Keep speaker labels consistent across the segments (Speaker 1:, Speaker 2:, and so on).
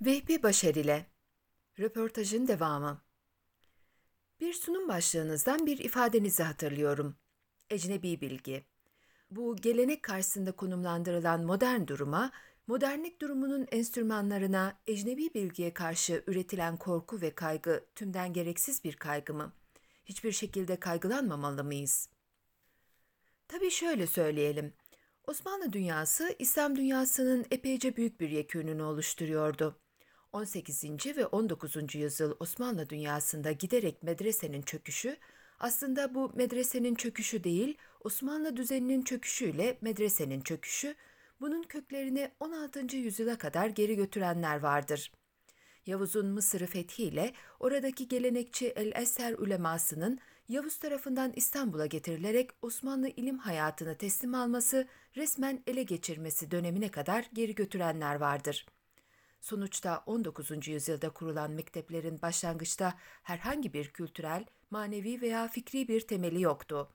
Speaker 1: Vehbi Başar ile Röportajın devamı Bir sunum başlığınızdan bir ifadenizi hatırlıyorum. Ecnebi bilgi. Bu gelenek karşısında konumlandırılan modern duruma, modernlik durumunun enstrümanlarına, ecnebi bilgiye karşı üretilen korku ve kaygı tümden gereksiz bir kaygı mı? Hiçbir şekilde kaygılanmamalı mıyız? Tabii şöyle söyleyelim. Osmanlı dünyası, İslam dünyasının epeyce büyük bir yekününü oluşturuyordu. 18. ve 19. yüzyıl Osmanlı dünyasında giderek medresenin çöküşü, aslında bu medresenin çöküşü değil, Osmanlı düzeninin çöküşüyle medresenin çöküşü, bunun köklerini 16. yüzyıla kadar geri götürenler vardır. Yavuz'un Mısır'ı fethiyle oradaki gelenekçi El-Eser ulemasının Yavuz tarafından İstanbul'a getirilerek Osmanlı ilim hayatını teslim alması, resmen ele geçirmesi dönemine kadar geri götürenler vardır.'' Sonuçta 19. yüzyılda kurulan mekteplerin başlangıçta herhangi bir kültürel, manevi veya fikri bir temeli yoktu.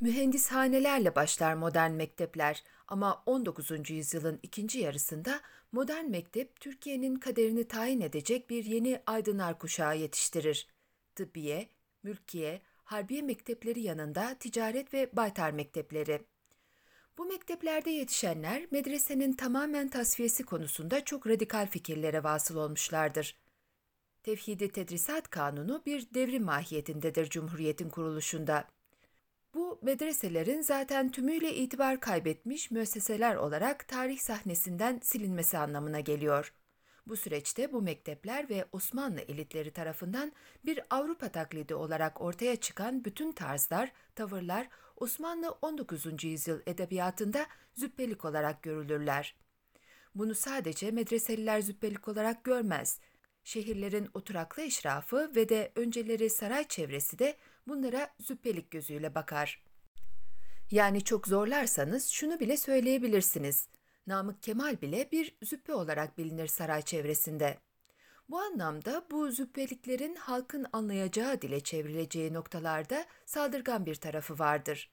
Speaker 1: Mühendishanelerle başlar modern mektepler ama 19. yüzyılın ikinci yarısında modern mektep Türkiye'nin kaderini tayin edecek bir yeni aydınlar kuşağı yetiştirir. Tıbbiye, mülkiye, harbiye mektepleri yanında ticaret ve baytar mektepleri. Bu mekteplerde yetişenler medresenin tamamen tasfiyesi konusunda çok radikal fikirlere vasıl olmuşlardır. Tevhidi Tedrisat Kanunu bir devrim mahiyetindedir Cumhuriyet'in kuruluşunda. Bu medreselerin zaten tümüyle itibar kaybetmiş müesseseler olarak tarih sahnesinden silinmesi anlamına geliyor. Bu süreçte bu mektepler ve Osmanlı elitleri tarafından bir Avrupa taklidi olarak ortaya çıkan bütün tarzlar, tavırlar Osmanlı 19. yüzyıl edebiyatında züppelik olarak görülürler. Bunu sadece medreseliler züppelik olarak görmez. Şehirlerin oturaklı eşrafı ve de önceleri saray çevresi de bunlara züppelik gözüyle bakar. Yani çok zorlarsanız şunu bile söyleyebilirsiniz. Namık Kemal bile bir züppe olarak bilinir saray çevresinde. Bu anlamda bu züppeliklerin halkın anlayacağı dile çevrileceği noktalarda saldırgan bir tarafı vardır.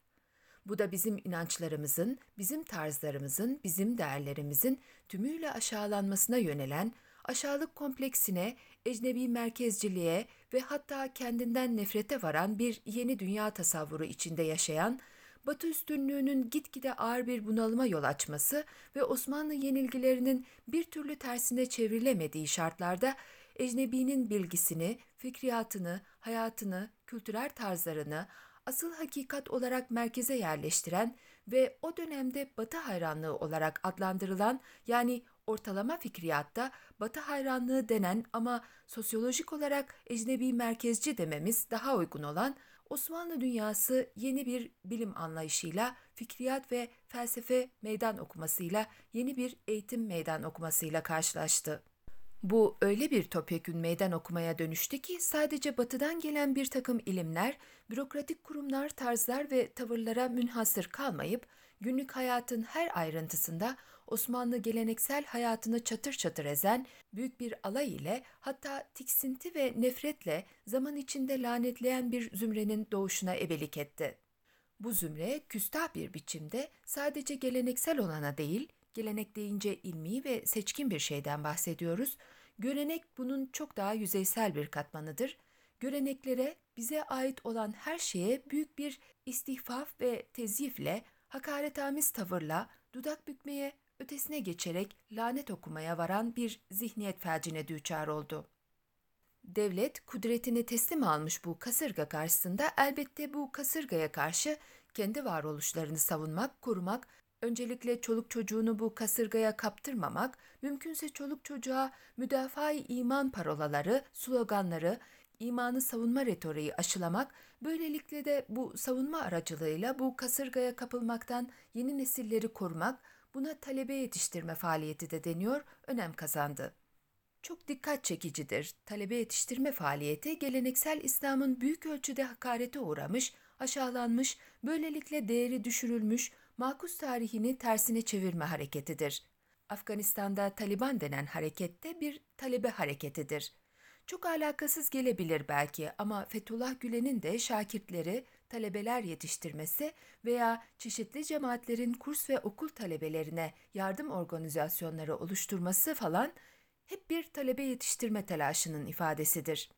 Speaker 1: Bu da bizim inançlarımızın, bizim tarzlarımızın, bizim değerlerimizin tümüyle aşağılanmasına yönelen, aşağılık kompleksine, ecnebi merkezciliğe ve hatta kendinden nefrete varan bir yeni dünya tasavvuru içinde yaşayan, Batı üstünlüğünün gitgide ağır bir bunalıma yol açması ve Osmanlı yenilgilerinin bir türlü tersine çevrilemediği şartlarda ecnebinin bilgisini, fikriyatını, hayatını, kültürel tarzlarını, asıl hakikat olarak merkeze yerleştiren ve o dönemde Batı hayranlığı olarak adlandırılan yani ortalama fikriyatta Batı hayranlığı denen ama sosyolojik olarak ecnebi merkezci dememiz daha uygun olan Osmanlı dünyası yeni bir bilim anlayışıyla, fikriyat ve felsefe meydan okumasıyla, yeni bir eğitim meydan okumasıyla karşılaştı. Bu öyle bir topyekün meydan okumaya dönüştü ki sadece batıdan gelen bir takım ilimler, bürokratik kurumlar, tarzlar ve tavırlara münhasır kalmayıp günlük hayatın her ayrıntısında Osmanlı geleneksel hayatını çatır çatır ezen büyük bir alay ile hatta tiksinti ve nefretle zaman içinde lanetleyen bir zümrenin doğuşuna ebelik etti. Bu zümre küstah bir biçimde sadece geleneksel olana değil, gelenek deyince ilmi ve seçkin bir şeyden bahsediyoruz. Görenek bunun çok daha yüzeysel bir katmanıdır. Göreneklere, bize ait olan her şeye büyük bir istihfaf ve tezyifle, hakaretamiz tavırla, dudak bükmeye, ötesine geçerek lanet okumaya varan bir zihniyet felcine düçar oldu. Devlet kudretini teslim almış bu kasırga karşısında elbette bu kasırgaya karşı kendi varoluşlarını savunmak, korumak Öncelikle çoluk çocuğunu bu kasırgaya kaptırmamak, mümkünse çoluk çocuğa müdafaa iman parolaları, sloganları, imanı savunma retoriği aşılamak, böylelikle de bu savunma aracılığıyla bu kasırgaya kapılmaktan yeni nesilleri korumak, buna talebe yetiştirme faaliyeti de deniyor, önem kazandı. Çok dikkat çekicidir. Talebe yetiştirme faaliyeti geleneksel İslam'ın büyük ölçüde hakarete uğramış, aşağılanmış, böylelikle değeri düşürülmüş, makus tarihini tersine çevirme hareketidir. Afganistan'da Taliban denen harekette bir talebe hareketidir. Çok alakasız gelebilir belki ama Fethullah Gülen'in de şakirtleri talebeler yetiştirmesi veya çeşitli cemaatlerin kurs ve okul talebelerine yardım organizasyonları oluşturması falan hep bir talebe yetiştirme telaşının ifadesidir.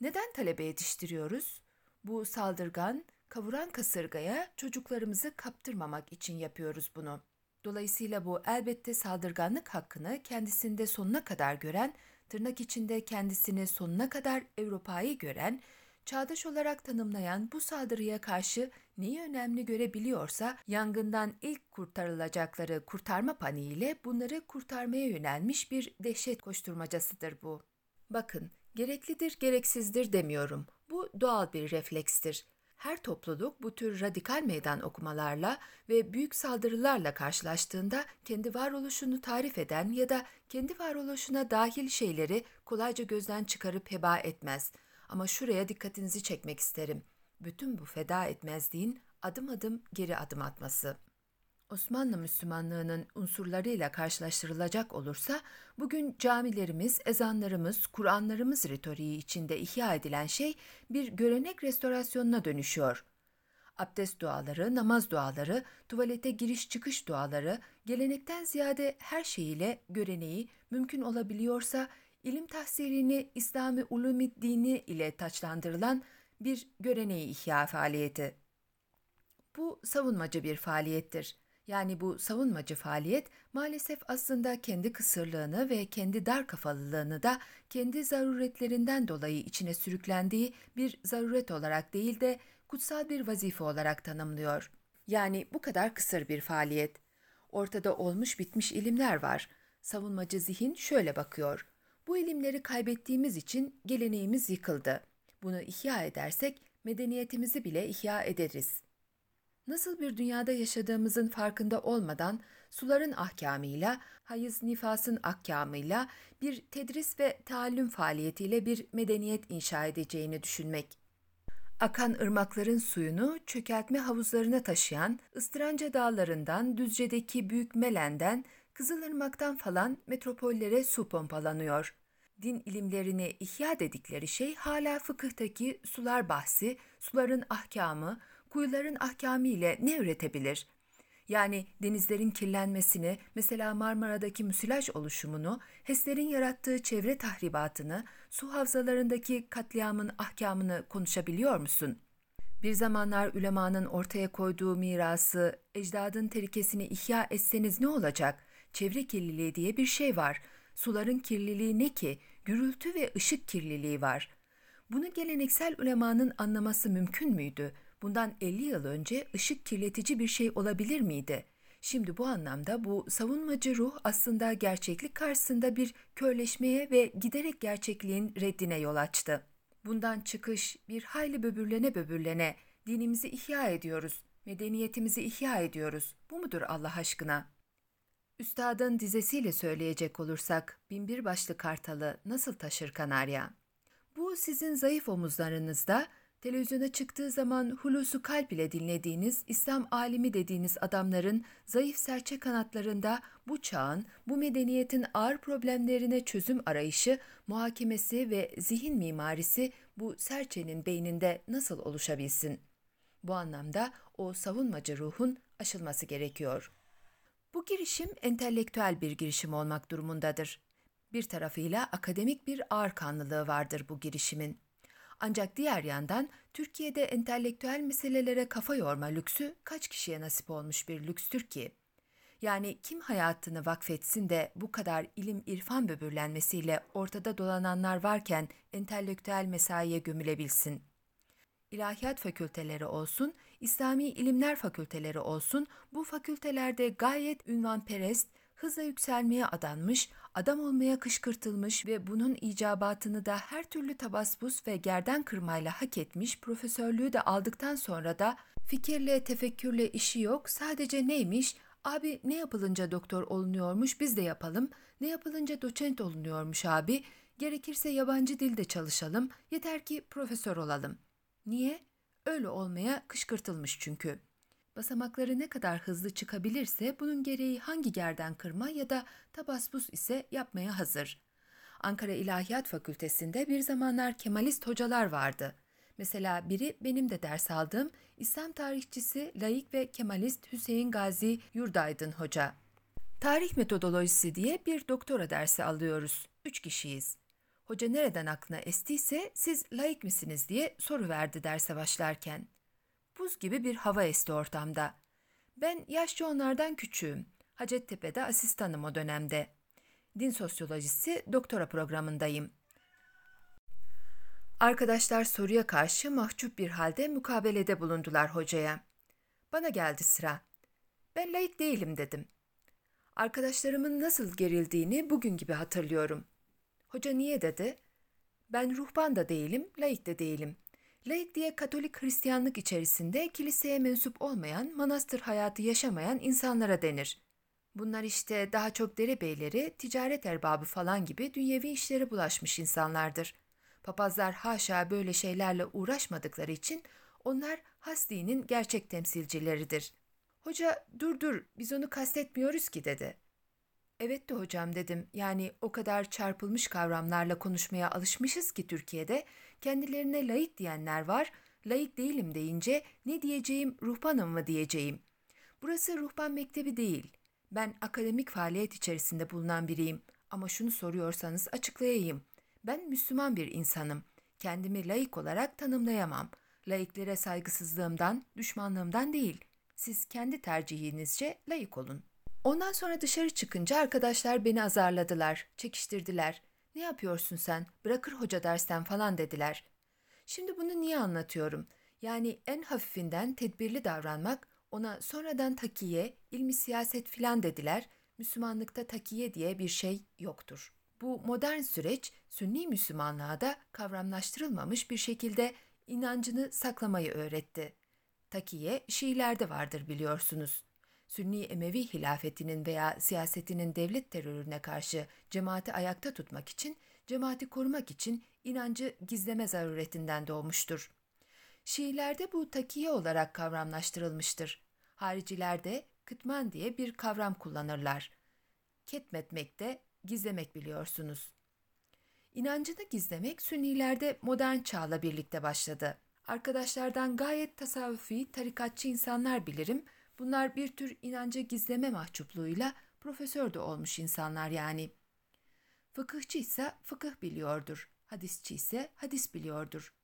Speaker 1: Neden talebe yetiştiriyoruz? Bu saldırgan, kavuran kasırgaya çocuklarımızı kaptırmamak için yapıyoruz bunu. Dolayısıyla bu elbette saldırganlık hakkını kendisinde sonuna kadar gören, tırnak içinde kendisini sonuna kadar Avrupa'yı gören, çağdaş olarak tanımlayan bu saldırıya karşı neyi önemli görebiliyorsa yangından ilk kurtarılacakları kurtarma paniğiyle bunları kurtarmaya yönelmiş bir dehşet koşturmacasıdır bu. Bakın, gereklidir gereksizdir demiyorum. Bu doğal bir reflekstir. Her topluluk bu tür radikal meydan okumalarla ve büyük saldırılarla karşılaştığında kendi varoluşunu tarif eden ya da kendi varoluşuna dahil şeyleri kolayca gözden çıkarıp heba etmez. Ama şuraya dikkatinizi çekmek isterim. Bütün bu feda etmezliğin adım adım geri adım atması. Osmanlı Müslümanlığının unsurlarıyla karşılaştırılacak olursa, bugün camilerimiz, ezanlarımız, Kur'anlarımız ritoriği içinde ihya edilen şey bir görenek restorasyonuna dönüşüyor. Abdest duaları, namaz duaları, tuvalete giriş çıkış duaları, gelenekten ziyade her şeyiyle göreneği mümkün olabiliyorsa ilim tahsilini İslami ulumi dini ile taçlandırılan bir göreneği ihya faaliyeti. Bu savunmacı bir faaliyettir. Yani bu savunmacı faaliyet maalesef aslında kendi kısırlığını ve kendi dar kafalılığını da kendi zaruretlerinden dolayı içine sürüklendiği bir zaruret olarak değil de kutsal bir vazife olarak tanımlıyor. Yani bu kadar kısır bir faaliyet. Ortada olmuş bitmiş ilimler var. Savunmacı zihin şöyle bakıyor. Bu ilimleri kaybettiğimiz için geleneğimiz yıkıldı. Bunu ihya edersek medeniyetimizi bile ihya ederiz. Nasıl bir dünyada yaşadığımızın farkında olmadan suların ahkamıyla, hayız nifasın ahkamıyla bir tedris ve taallüm faaliyetiyle bir medeniyet inşa edeceğini düşünmek. Akan ırmakların suyunu çökeltme havuzlarına taşıyan ıstıranca dağlarından Düzce'deki Büyük Melen'den Kızılırmak'tan falan metropollere su pompalanıyor. Din ilimlerini ihya dedikleri şey hala fıkıhtaki sular bahsi, suların ahkamı, kuyuların ahkamı ile ne üretebilir? Yani denizlerin kirlenmesini, mesela Marmara'daki müsilaj oluşumunu, HES'lerin yarattığı çevre tahribatını, su havzalarındaki katliamın ahkamını konuşabiliyor musun? Bir zamanlar ülemanın ortaya koyduğu mirası, ecdadın terikesini ihya etseniz ne olacak? Çevre kirliliği diye bir şey var. Suların kirliliği ne ki? Gürültü ve ışık kirliliği var. Bunu geleneksel ulemanın anlaması mümkün müydü? bundan 50 yıl önce ışık kirletici bir şey olabilir miydi? Şimdi bu anlamda bu savunmacı ruh aslında gerçeklik karşısında bir körleşmeye ve giderek gerçekliğin reddine yol açtı. Bundan çıkış bir hayli böbürlene böbürlene dinimizi ihya ediyoruz, medeniyetimizi ihya ediyoruz. Bu mudur Allah aşkına? Üstadın dizesiyle söyleyecek olursak binbir başlı kartalı nasıl taşır kanarya? Bu sizin zayıf omuzlarınızda televizyona çıktığı zaman hulusu kalp ile dinlediğiniz, İslam alimi dediğiniz adamların zayıf serçe kanatlarında bu çağın, bu medeniyetin ağır problemlerine çözüm arayışı, muhakemesi ve zihin mimarisi bu serçenin beyninde nasıl oluşabilsin? Bu anlamda o savunmacı ruhun aşılması gerekiyor. Bu girişim entelektüel bir girişim olmak durumundadır. Bir tarafıyla akademik bir ağır kanlılığı vardır bu girişimin. Ancak diğer yandan Türkiye'de entelektüel meselelere kafa yorma lüksü kaç kişiye nasip olmuş bir lükstür ki? Yani kim hayatını vakfetsin de bu kadar ilim irfan böbürlenmesiyle ortada dolananlar varken entelektüel mesaiye gömülebilsin? İlahiyat fakülteleri olsun, İslami ilimler fakülteleri olsun, bu fakültelerde gayet ünvanperest, hızla yükselmeye adanmış, adam olmaya kışkırtılmış ve bunun icabatını da her türlü tabaspus ve gerden kırmayla hak etmiş profesörlüğü de aldıktan sonra da fikirle tefekkürle işi yok sadece neymiş? Abi ne yapılınca doktor olunuyormuş biz de yapalım. Ne yapılınca doçent olunuyormuş abi? Gerekirse yabancı dilde çalışalım. Yeter ki profesör olalım. Niye? Öyle olmaya kışkırtılmış çünkü.'' Basamakları ne kadar hızlı çıkabilirse bunun gereği hangi gerden kırma ya da tabaspus ise yapmaya hazır. Ankara İlahiyat Fakültesi'nde bir zamanlar Kemalist hocalar vardı. Mesela biri benim de ders aldığım İslam tarihçisi, laik ve kemalist Hüseyin Gazi Yurdaydın Hoca. Tarih metodolojisi diye bir doktora dersi alıyoruz. Üç kişiyiz. Hoca nereden aklına estiyse siz laik misiniz diye soru verdi derse başlarken. Buz gibi bir hava esti ortamda. Ben yaşça onlardan küçüğüm. Hacettepe'de asistanım o dönemde. Din sosyolojisi doktora programındayım. Arkadaşlar soruya karşı mahcup bir halde mukabelede bulundular hocaya. Bana geldi sıra. Ben layık değilim dedim. Arkadaşlarımın nasıl gerildiğini bugün gibi hatırlıyorum. Hoca niye dedi? Ben ruhban da değilim, layık da değilim. Laik diye Katolik Hristiyanlık içerisinde kiliseye mensup olmayan, manastır hayatı yaşamayan insanlara denir. Bunlar işte daha çok derebeyleri, ticaret erbabı falan gibi dünyevi işlere bulaşmış insanlardır. Papazlar haşa böyle şeylerle uğraşmadıkları için onlar has dinin gerçek temsilcileridir. Hoca dur dur biz onu kastetmiyoruz ki dedi. Evet de hocam dedim. Yani o kadar çarpılmış kavramlarla konuşmaya alışmışız ki Türkiye'de kendilerine layık diyenler var. Layık değilim deyince ne diyeceğim ruhbanım mı diyeceğim. Burası ruhban mektebi değil. Ben akademik faaliyet içerisinde bulunan biriyim. Ama şunu soruyorsanız açıklayayım. Ben Müslüman bir insanım. Kendimi layık olarak tanımlayamam. Layıklere saygısızlığımdan, düşmanlığımdan değil. Siz kendi tercihinizce layık olun. Ondan sonra dışarı çıkınca arkadaşlar beni azarladılar, çekiştirdiler. Ne yapıyorsun sen? Bırakır hoca dersten falan dediler. Şimdi bunu niye anlatıyorum? Yani en hafifinden tedbirli davranmak, ona sonradan takiye, ilmi siyaset filan dediler. Müslümanlıkta takiye diye bir şey yoktur. Bu modern süreç Sünni Müslümanlığa da kavramlaştırılmamış bir şekilde inancını saklamayı öğretti. Takiye Şiilerde vardır biliyorsunuz. Sünni Emevi hilafetinin veya siyasetinin devlet terörüne karşı cemaati ayakta tutmak için, cemaati korumak için inancı gizleme zaruretinden doğmuştur. Şiilerde bu takiye olarak kavramlaştırılmıştır. Haricilerde kıtman diye bir kavram kullanırlar. Ketmetmek de gizlemek biliyorsunuz. İnancını gizlemek Sünnilerde modern çağla birlikte başladı. Arkadaşlardan gayet tasavvufi, tarikatçı insanlar bilirim. Bunlar bir tür inancı gizleme mahcupluğuyla profesör de olmuş insanlar yani. Fıkıhçı ise fıkıh biliyordur. Hadisçi ise hadis biliyordur.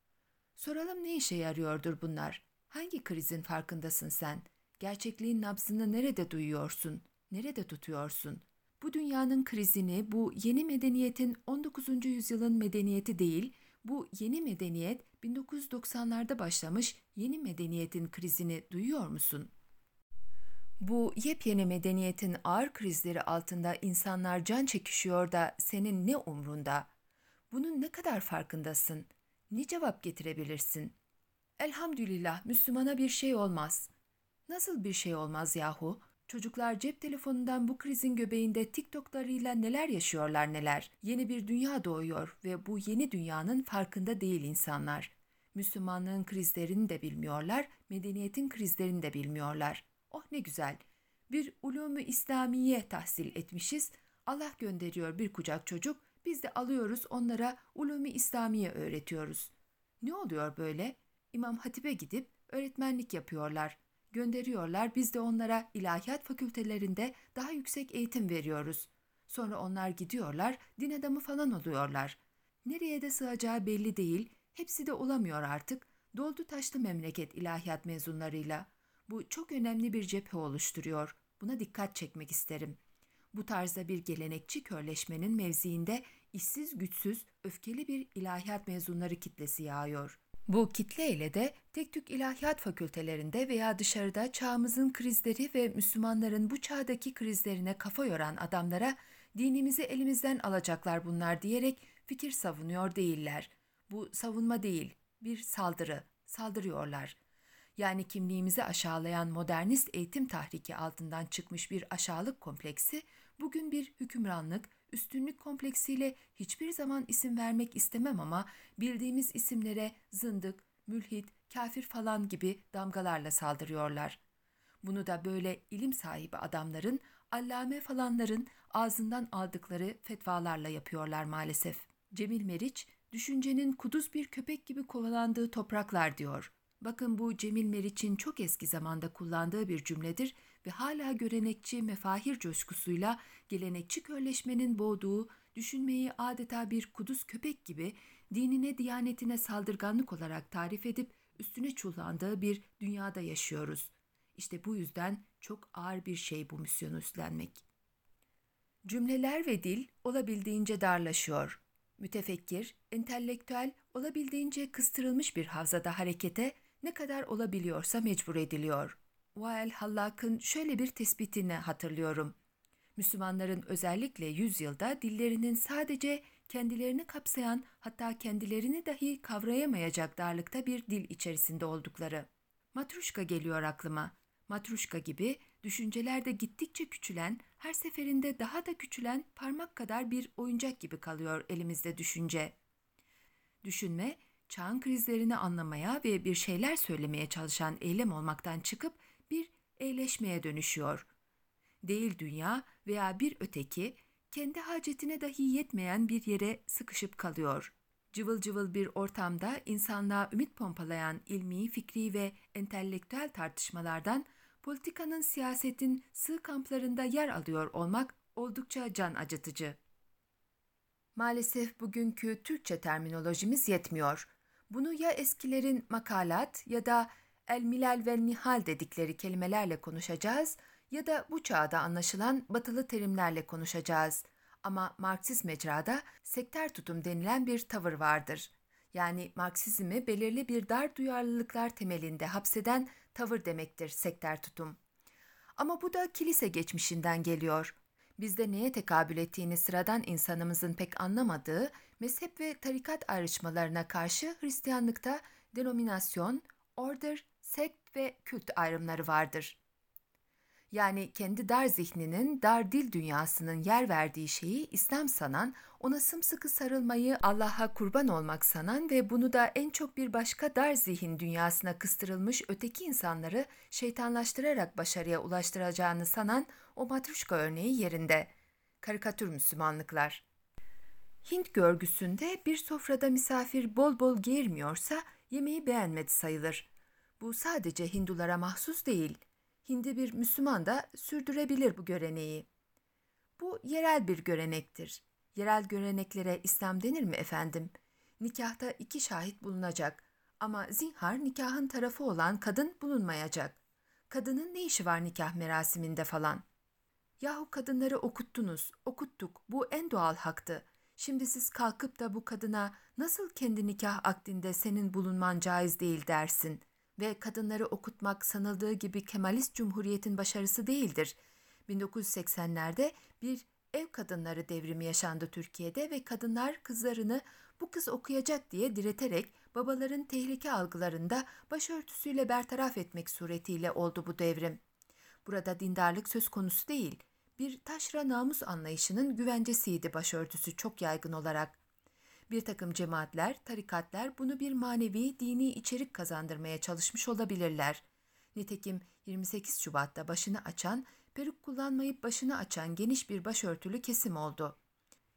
Speaker 1: Soralım ne işe yarıyordur bunlar? Hangi krizin farkındasın sen? Gerçekliğin nabzını nerede duyuyorsun? Nerede tutuyorsun? Bu dünyanın krizini, bu yeni medeniyetin 19. yüzyılın medeniyeti değil, bu yeni medeniyet 1990'larda başlamış yeni medeniyetin krizini duyuyor musun? Bu yepyeni medeniyetin ağır krizleri altında insanlar can çekişiyor da senin ne umrunda? Bunun ne kadar farkındasın? Ne cevap getirebilirsin? Elhamdülillah Müslümana bir şey olmaz. Nasıl bir şey olmaz yahu? Çocuklar cep telefonundan bu krizin göbeğinde TikTok'larıyla neler yaşıyorlar neler. Yeni bir dünya doğuyor ve bu yeni dünyanın farkında değil insanlar. Müslümanlığın krizlerini de bilmiyorlar, medeniyetin krizlerini de bilmiyorlar. Oh ne güzel. Bir ulumu İslamiye tahsil etmişiz. Allah gönderiyor bir kucak çocuk. Biz de alıyoruz onlara ulumu İslamiye öğretiyoruz. Ne oluyor böyle? İmam Hatip'e gidip öğretmenlik yapıyorlar. Gönderiyorlar biz de onlara ilahiyat fakültelerinde daha yüksek eğitim veriyoruz. Sonra onlar gidiyorlar din adamı falan oluyorlar. Nereye de sığacağı belli değil, hepsi de olamıyor artık. Doldu taşlı memleket ilahiyat mezunlarıyla. Bu çok önemli bir cephe oluşturuyor. Buna dikkat çekmek isterim. Bu tarzda bir gelenekçi körleşmenin mevziinde işsiz güçsüz, öfkeli bir ilahiyat mezunları kitlesi yağıyor. Bu kitle ile de tek tük ilahiyat fakültelerinde veya dışarıda çağımızın krizleri ve Müslümanların bu çağdaki krizlerine kafa yoran adamlara dinimizi elimizden alacaklar bunlar diyerek fikir savunuyor değiller. Bu savunma değil, bir saldırı, saldırıyorlar. Yani kimliğimizi aşağılayan modernist eğitim tahriki altından çıkmış bir aşağılık kompleksi, bugün bir hükümranlık, üstünlük kompleksiyle hiçbir zaman isim vermek istemem ama bildiğimiz isimlere zındık, mülhit, kafir falan gibi damgalarla saldırıyorlar. Bunu da böyle ilim sahibi adamların, allame falanların ağzından aldıkları fetvalarla yapıyorlar maalesef. Cemil Meriç, düşüncenin kuduz bir köpek gibi kovalandığı topraklar diyor. Bakın bu Cemil Meriç'in çok eski zamanda kullandığı bir cümledir ve hala görenekçi mefahir coşkusuyla gelenekçi körleşmenin boğduğu, düşünmeyi adeta bir kuduz köpek gibi dinine diyanetine saldırganlık olarak tarif edip üstüne çullandığı bir dünyada yaşıyoruz. İşte bu yüzden çok ağır bir şey bu misyonu üstlenmek. Cümleler ve dil olabildiğince darlaşıyor. Mütefekkir, entelektüel olabildiğince kıstırılmış bir havzada harekete ne kadar olabiliyorsa mecbur ediliyor. Wael Hallak'ın şöyle bir tespitini hatırlıyorum. Müslümanların özellikle yüzyılda dillerinin sadece kendilerini kapsayan hatta kendilerini dahi kavrayamayacak darlıkta bir dil içerisinde oldukları. Matruşka geliyor aklıma. Matruşka gibi düşüncelerde gittikçe küçülen, her seferinde daha da küçülen parmak kadar bir oyuncak gibi kalıyor elimizde düşünce. Düşünme, çağın krizlerini anlamaya ve bir şeyler söylemeye çalışan eylem olmaktan çıkıp bir eğleşmeye dönüşüyor. Değil dünya veya bir öteki, kendi hacetine dahi yetmeyen bir yere sıkışıp kalıyor. Cıvıl cıvıl bir ortamda insanlığa ümit pompalayan ilmi, fikri ve entelektüel tartışmalardan politikanın siyasetin sığ kamplarında yer alıyor olmak oldukça can acıtıcı. Maalesef bugünkü Türkçe terminolojimiz yetmiyor. Bunu ya eskilerin makalat ya da el milal ve nihal dedikleri kelimelerle konuşacağız ya da bu çağda anlaşılan batılı terimlerle konuşacağız. Ama Marksist mecrada sektör tutum denilen bir tavır vardır. Yani Marksizmi belirli bir dar duyarlılıklar temelinde hapseden tavır demektir sektör tutum. Ama bu da kilise geçmişinden geliyor. Bizde neye tekabül ettiğini sıradan insanımızın pek anlamadığı mezhep ve tarikat ayrışmalarına karşı Hristiyanlıkta denominasyon, order, sekt ve kült ayrımları vardır. Yani kendi dar zihninin, dar dil dünyasının yer verdiği şeyi İslam sanan, ona sımsıkı sarılmayı Allah'a kurban olmak sanan ve bunu da en çok bir başka dar zihin dünyasına kıstırılmış öteki insanları şeytanlaştırarak başarıya ulaştıracağını sanan o matruşka örneği yerinde. Karikatür Müslümanlıklar. Hint görgüsünde bir sofrada misafir bol bol giyirmiyorsa yemeği beğenmedi sayılır. Bu sadece Hindulara mahsus değil.'' Hindi bir Müslüman da sürdürebilir bu göreneği. Bu yerel bir görenektir. Yerel göreneklere İslam denir mi efendim? Nikahta iki şahit bulunacak ama zinhar nikahın tarafı olan kadın bulunmayacak. Kadının ne işi var nikah merasiminde falan? Yahu kadınları okuttunuz, okuttuk, bu en doğal haktı. Şimdi siz kalkıp da bu kadına nasıl kendi nikah akdinde senin bulunman caiz değil dersin ve kadınları okutmak sanıldığı gibi Kemalist Cumhuriyet'in başarısı değildir. 1980'lerde bir ev kadınları devrimi yaşandı Türkiye'de ve kadınlar kızlarını bu kız okuyacak diye direterek babaların tehlike algılarında başörtüsüyle bertaraf etmek suretiyle oldu bu devrim. Burada dindarlık söz konusu değil, bir taşra namus anlayışının güvencesiydi başörtüsü çok yaygın olarak. Bir takım cemaatler, tarikatlar bunu bir manevi, dini içerik kazandırmaya çalışmış olabilirler. Nitekim 28 Şubat'ta başını açan, peruk kullanmayıp başını açan geniş bir başörtülü kesim oldu.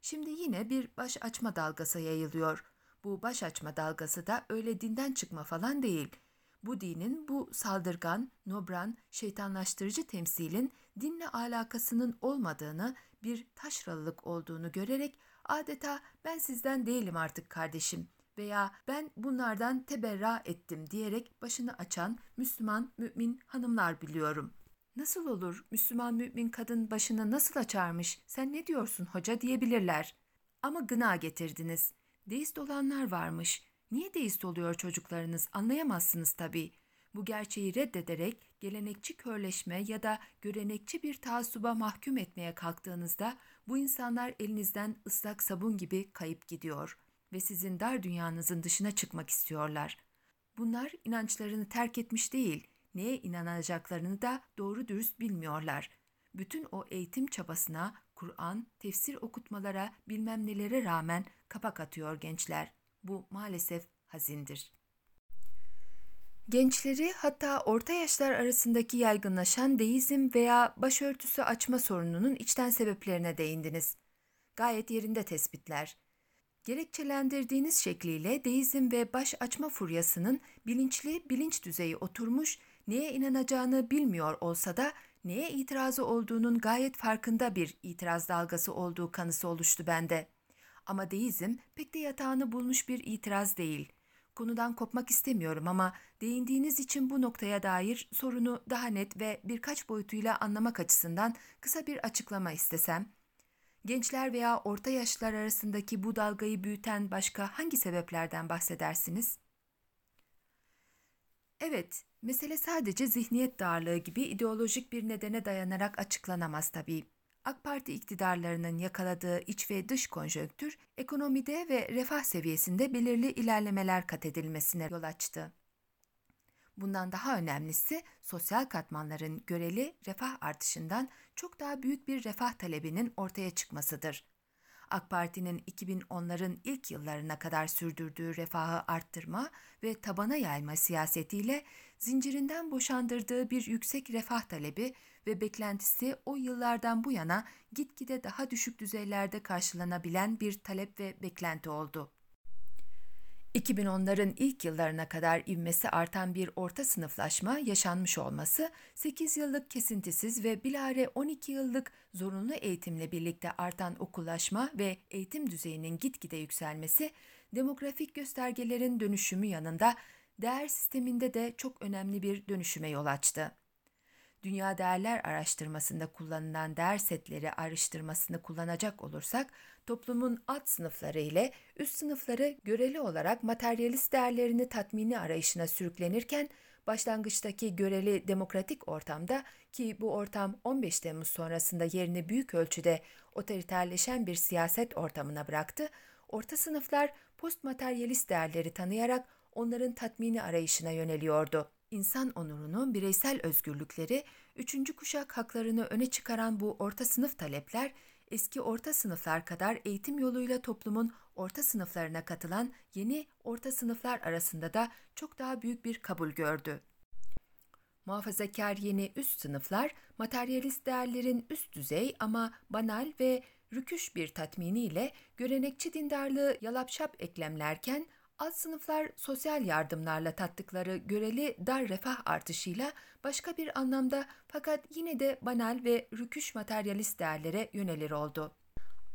Speaker 1: Şimdi yine bir baş açma dalgası yayılıyor. Bu baş açma dalgası da öyle dinden çıkma falan değil. Bu dinin bu saldırgan, nobran, şeytanlaştırıcı temsilin dinle alakasının olmadığını, bir taşralılık olduğunu görerek adeta ben sizden değilim artık kardeşim veya ben bunlardan teberra ettim diyerek başını açan Müslüman mümin hanımlar biliyorum. Nasıl olur Müslüman mümin kadın başını nasıl açarmış sen ne diyorsun hoca diyebilirler. Ama gına getirdiniz. Deist olanlar varmış. Niye deist oluyor çocuklarınız anlayamazsınız tabii. Bu gerçeği reddederek gelenekçi körleşme ya da görenekçi bir taassuba mahkum etmeye kalktığınızda bu insanlar elinizden ıslak sabun gibi kayıp gidiyor ve sizin dar dünyanızın dışına çıkmak istiyorlar. Bunlar inançlarını terk etmiş değil, neye inanacaklarını da doğru dürüst bilmiyorlar. Bütün o eğitim çabasına, Kur'an, tefsir okutmalara, bilmem nelere rağmen kapak atıyor gençler. Bu maalesef hazindir.'' Gençleri hatta orta yaşlar arasındaki yaygınlaşan deizm veya başörtüsü açma sorununun içten sebeplerine değindiniz. Gayet yerinde tespitler. Gerekçelendirdiğiniz şekliyle deizm ve baş açma furyasının bilinçli bilinç düzeyi oturmuş, neye inanacağını bilmiyor olsa da neye itirazı olduğunun gayet farkında bir itiraz dalgası olduğu kanısı oluştu bende. Ama deizm pek de yatağını bulmuş bir itiraz değil. Konudan kopmak istemiyorum ama değindiğiniz için bu noktaya dair sorunu daha net ve birkaç boyutuyla anlamak açısından kısa bir açıklama istesem. Gençler veya orta yaşlılar arasındaki bu dalgayı büyüten başka hangi sebeplerden bahsedersiniz? Evet, mesele sadece zihniyet darlığı gibi ideolojik bir nedene dayanarak açıklanamaz tabii. AK Parti iktidarlarının yakaladığı iç ve dış konjonktür, ekonomide ve refah seviyesinde belirli ilerlemeler kat edilmesine yol açtı. Bundan daha önemlisi sosyal katmanların göreli refah artışından çok daha büyük bir refah talebinin ortaya çıkmasıdır. AK Parti'nin 2010'ların ilk yıllarına kadar sürdürdüğü refahı arttırma ve tabana yayma siyasetiyle zincirinden boşandırdığı bir yüksek refah talebi ve beklentisi o yıllardan bu yana gitgide daha düşük düzeylerde karşılanabilen bir talep ve beklenti oldu. 2010'ların ilk yıllarına kadar ivmesi artan bir orta sınıflaşma yaşanmış olması, 8 yıllık kesintisiz ve bilare 12 yıllık zorunlu eğitimle birlikte artan okullaşma ve eğitim düzeyinin gitgide yükselmesi, demografik göstergelerin dönüşümü yanında değer sisteminde de çok önemli bir dönüşüme yol açtı. Dünya Değerler Araştırmasında kullanılan değer setleri araştırmasını kullanacak olursak, toplumun alt sınıfları ile üst sınıfları göreli olarak materyalist değerlerini tatmini arayışına sürüklenirken, başlangıçtaki göreli demokratik ortamda ki bu ortam 15 Temmuz sonrasında yerini büyük ölçüde otoriterleşen bir siyaset ortamına bıraktı, orta sınıflar postmateryalist değerleri tanıyarak onların tatmini arayışına yöneliyordu insan onurunu, bireysel özgürlükleri, üçüncü kuşak haklarını öne çıkaran bu orta sınıf talepler, eski orta sınıflar kadar eğitim yoluyla toplumun orta sınıflarına katılan yeni orta sınıflar arasında da çok daha büyük bir kabul gördü. Muhafazakar yeni üst sınıflar, materyalist değerlerin üst düzey ama banal ve rüküş bir tatminiyle görenekçi dindarlığı yalapşap eklemlerken alt sınıflar sosyal yardımlarla tattıkları göreli dar refah artışıyla başka bir anlamda fakat yine de banal ve rüküş materyalist değerlere yönelir oldu.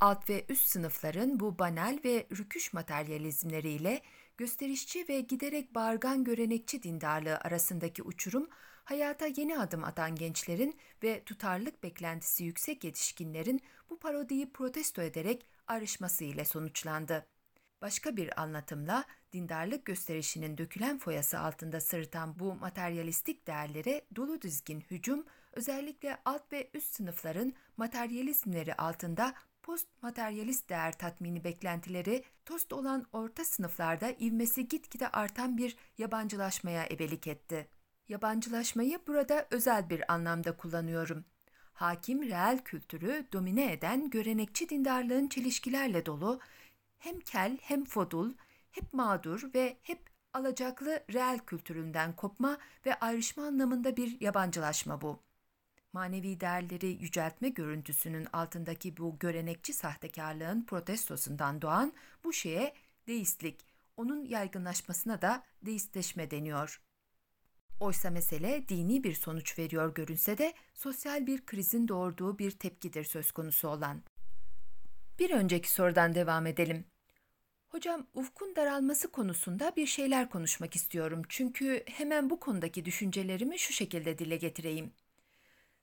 Speaker 1: Alt ve üst sınıfların bu banal ve rüküş materyalizmleriyle gösterişçi ve giderek bağırgan görenekçi dindarlığı arasındaki uçurum, hayata yeni adım atan gençlerin ve tutarlık beklentisi yüksek yetişkinlerin bu parodiyi protesto ederek ayrışması ile sonuçlandı. Başka bir anlatımla dindarlık gösterişinin dökülen foyası altında sırıtan bu materyalistik değerlere dolu dizgin hücum özellikle alt ve üst sınıfların materyalizmleri altında post materyalist değer tatmini beklentileri tost olan orta sınıflarda ivmesi gitgide artan bir yabancılaşmaya ebelik etti. Yabancılaşmayı burada özel bir anlamda kullanıyorum. Hakim reel kültürü domine eden görenekçi dindarlığın çelişkilerle dolu hem kel hem fodul, hep mağdur ve hep alacaklı reel kültüründen kopma ve ayrışma anlamında bir yabancılaşma bu. Manevi değerleri yüceltme görüntüsünün altındaki bu görenekçi sahtekarlığın protestosundan doğan bu şeye deistlik, onun yaygınlaşmasına da deistleşme deniyor. Oysa mesele dini bir sonuç veriyor görünse de sosyal bir krizin doğurduğu bir tepkidir söz konusu olan. Bir önceki sorudan devam edelim. Hocam ufkun daralması konusunda bir şeyler konuşmak istiyorum. Çünkü hemen bu konudaki düşüncelerimi şu şekilde dile getireyim.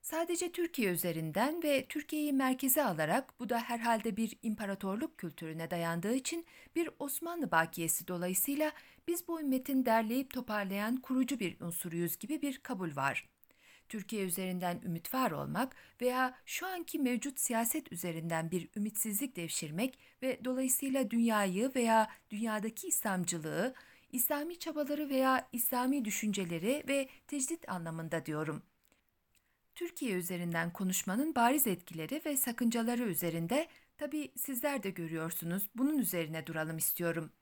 Speaker 1: Sadece Türkiye üzerinden ve Türkiye'yi merkeze alarak bu da herhalde bir imparatorluk kültürüne dayandığı için bir Osmanlı bakiyesi dolayısıyla biz bu ümmetin derleyip toparlayan kurucu bir unsuruyuz gibi bir kabul var. Türkiye üzerinden ümit var olmak veya şu anki mevcut siyaset üzerinden bir ümitsizlik devşirmek ve dolayısıyla dünyayı veya dünyadaki İslamcılığı, İslami çabaları veya İslami düşünceleri ve tecdit anlamında diyorum. Türkiye üzerinden konuşmanın bariz etkileri ve sakıncaları üzerinde tabi sizler de görüyorsunuz bunun üzerine duralım istiyorum.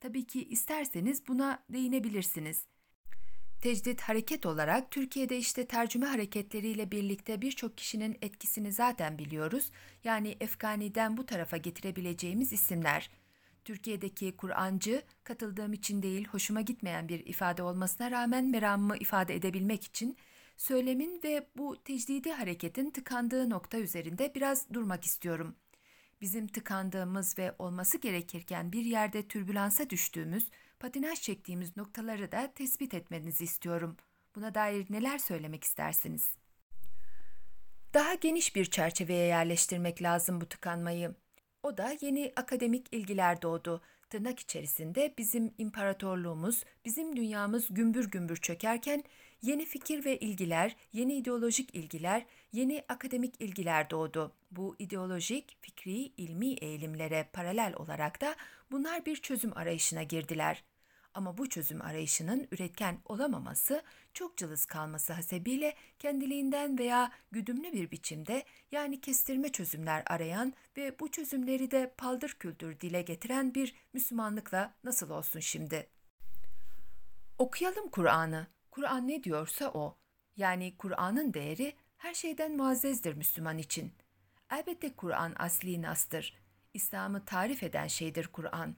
Speaker 1: Tabii ki isterseniz buna değinebilirsiniz. Tecdit hareket olarak Türkiye'de işte tercüme hareketleriyle birlikte birçok kişinin etkisini zaten biliyoruz. Yani Efgani'den bu tarafa getirebileceğimiz isimler. Türkiye'deki Kur'ancı, katıldığım için değil, hoşuma gitmeyen bir ifade olmasına rağmen meramımı ifade edebilmek için söylemin ve bu tecdidi hareketin tıkandığı nokta üzerinde biraz durmak istiyorum. Bizim tıkandığımız ve olması gerekirken bir yerde türbülansa düştüğümüz, patinaj çektiğimiz noktaları da tespit etmenizi istiyorum. Buna dair neler söylemek istersiniz? Daha geniş bir çerçeveye yerleştirmek lazım bu tıkanmayı. O da yeni akademik ilgiler doğdu. Tırnak içerisinde bizim imparatorluğumuz, bizim dünyamız gümbür gümbür çökerken yeni fikir ve ilgiler, yeni ideolojik ilgiler, yeni akademik ilgiler doğdu. Bu ideolojik, fikri, ilmi eğilimlere paralel olarak da bunlar bir çözüm arayışına girdiler. Ama bu çözüm arayışının üretken olamaması, çok cılız kalması hasebiyle kendiliğinden veya güdümlü bir biçimde yani kestirme çözümler arayan ve bu çözümleri de paldır küldür dile getiren bir Müslümanlıkla nasıl olsun şimdi? Okuyalım Kur'an'ı. Kur'an ne diyorsa o. Yani Kur'an'ın değeri her şeyden muazzezdir Müslüman için. Elbette Kur'an asli nastır. İslam'ı tarif eden şeydir Kur'an.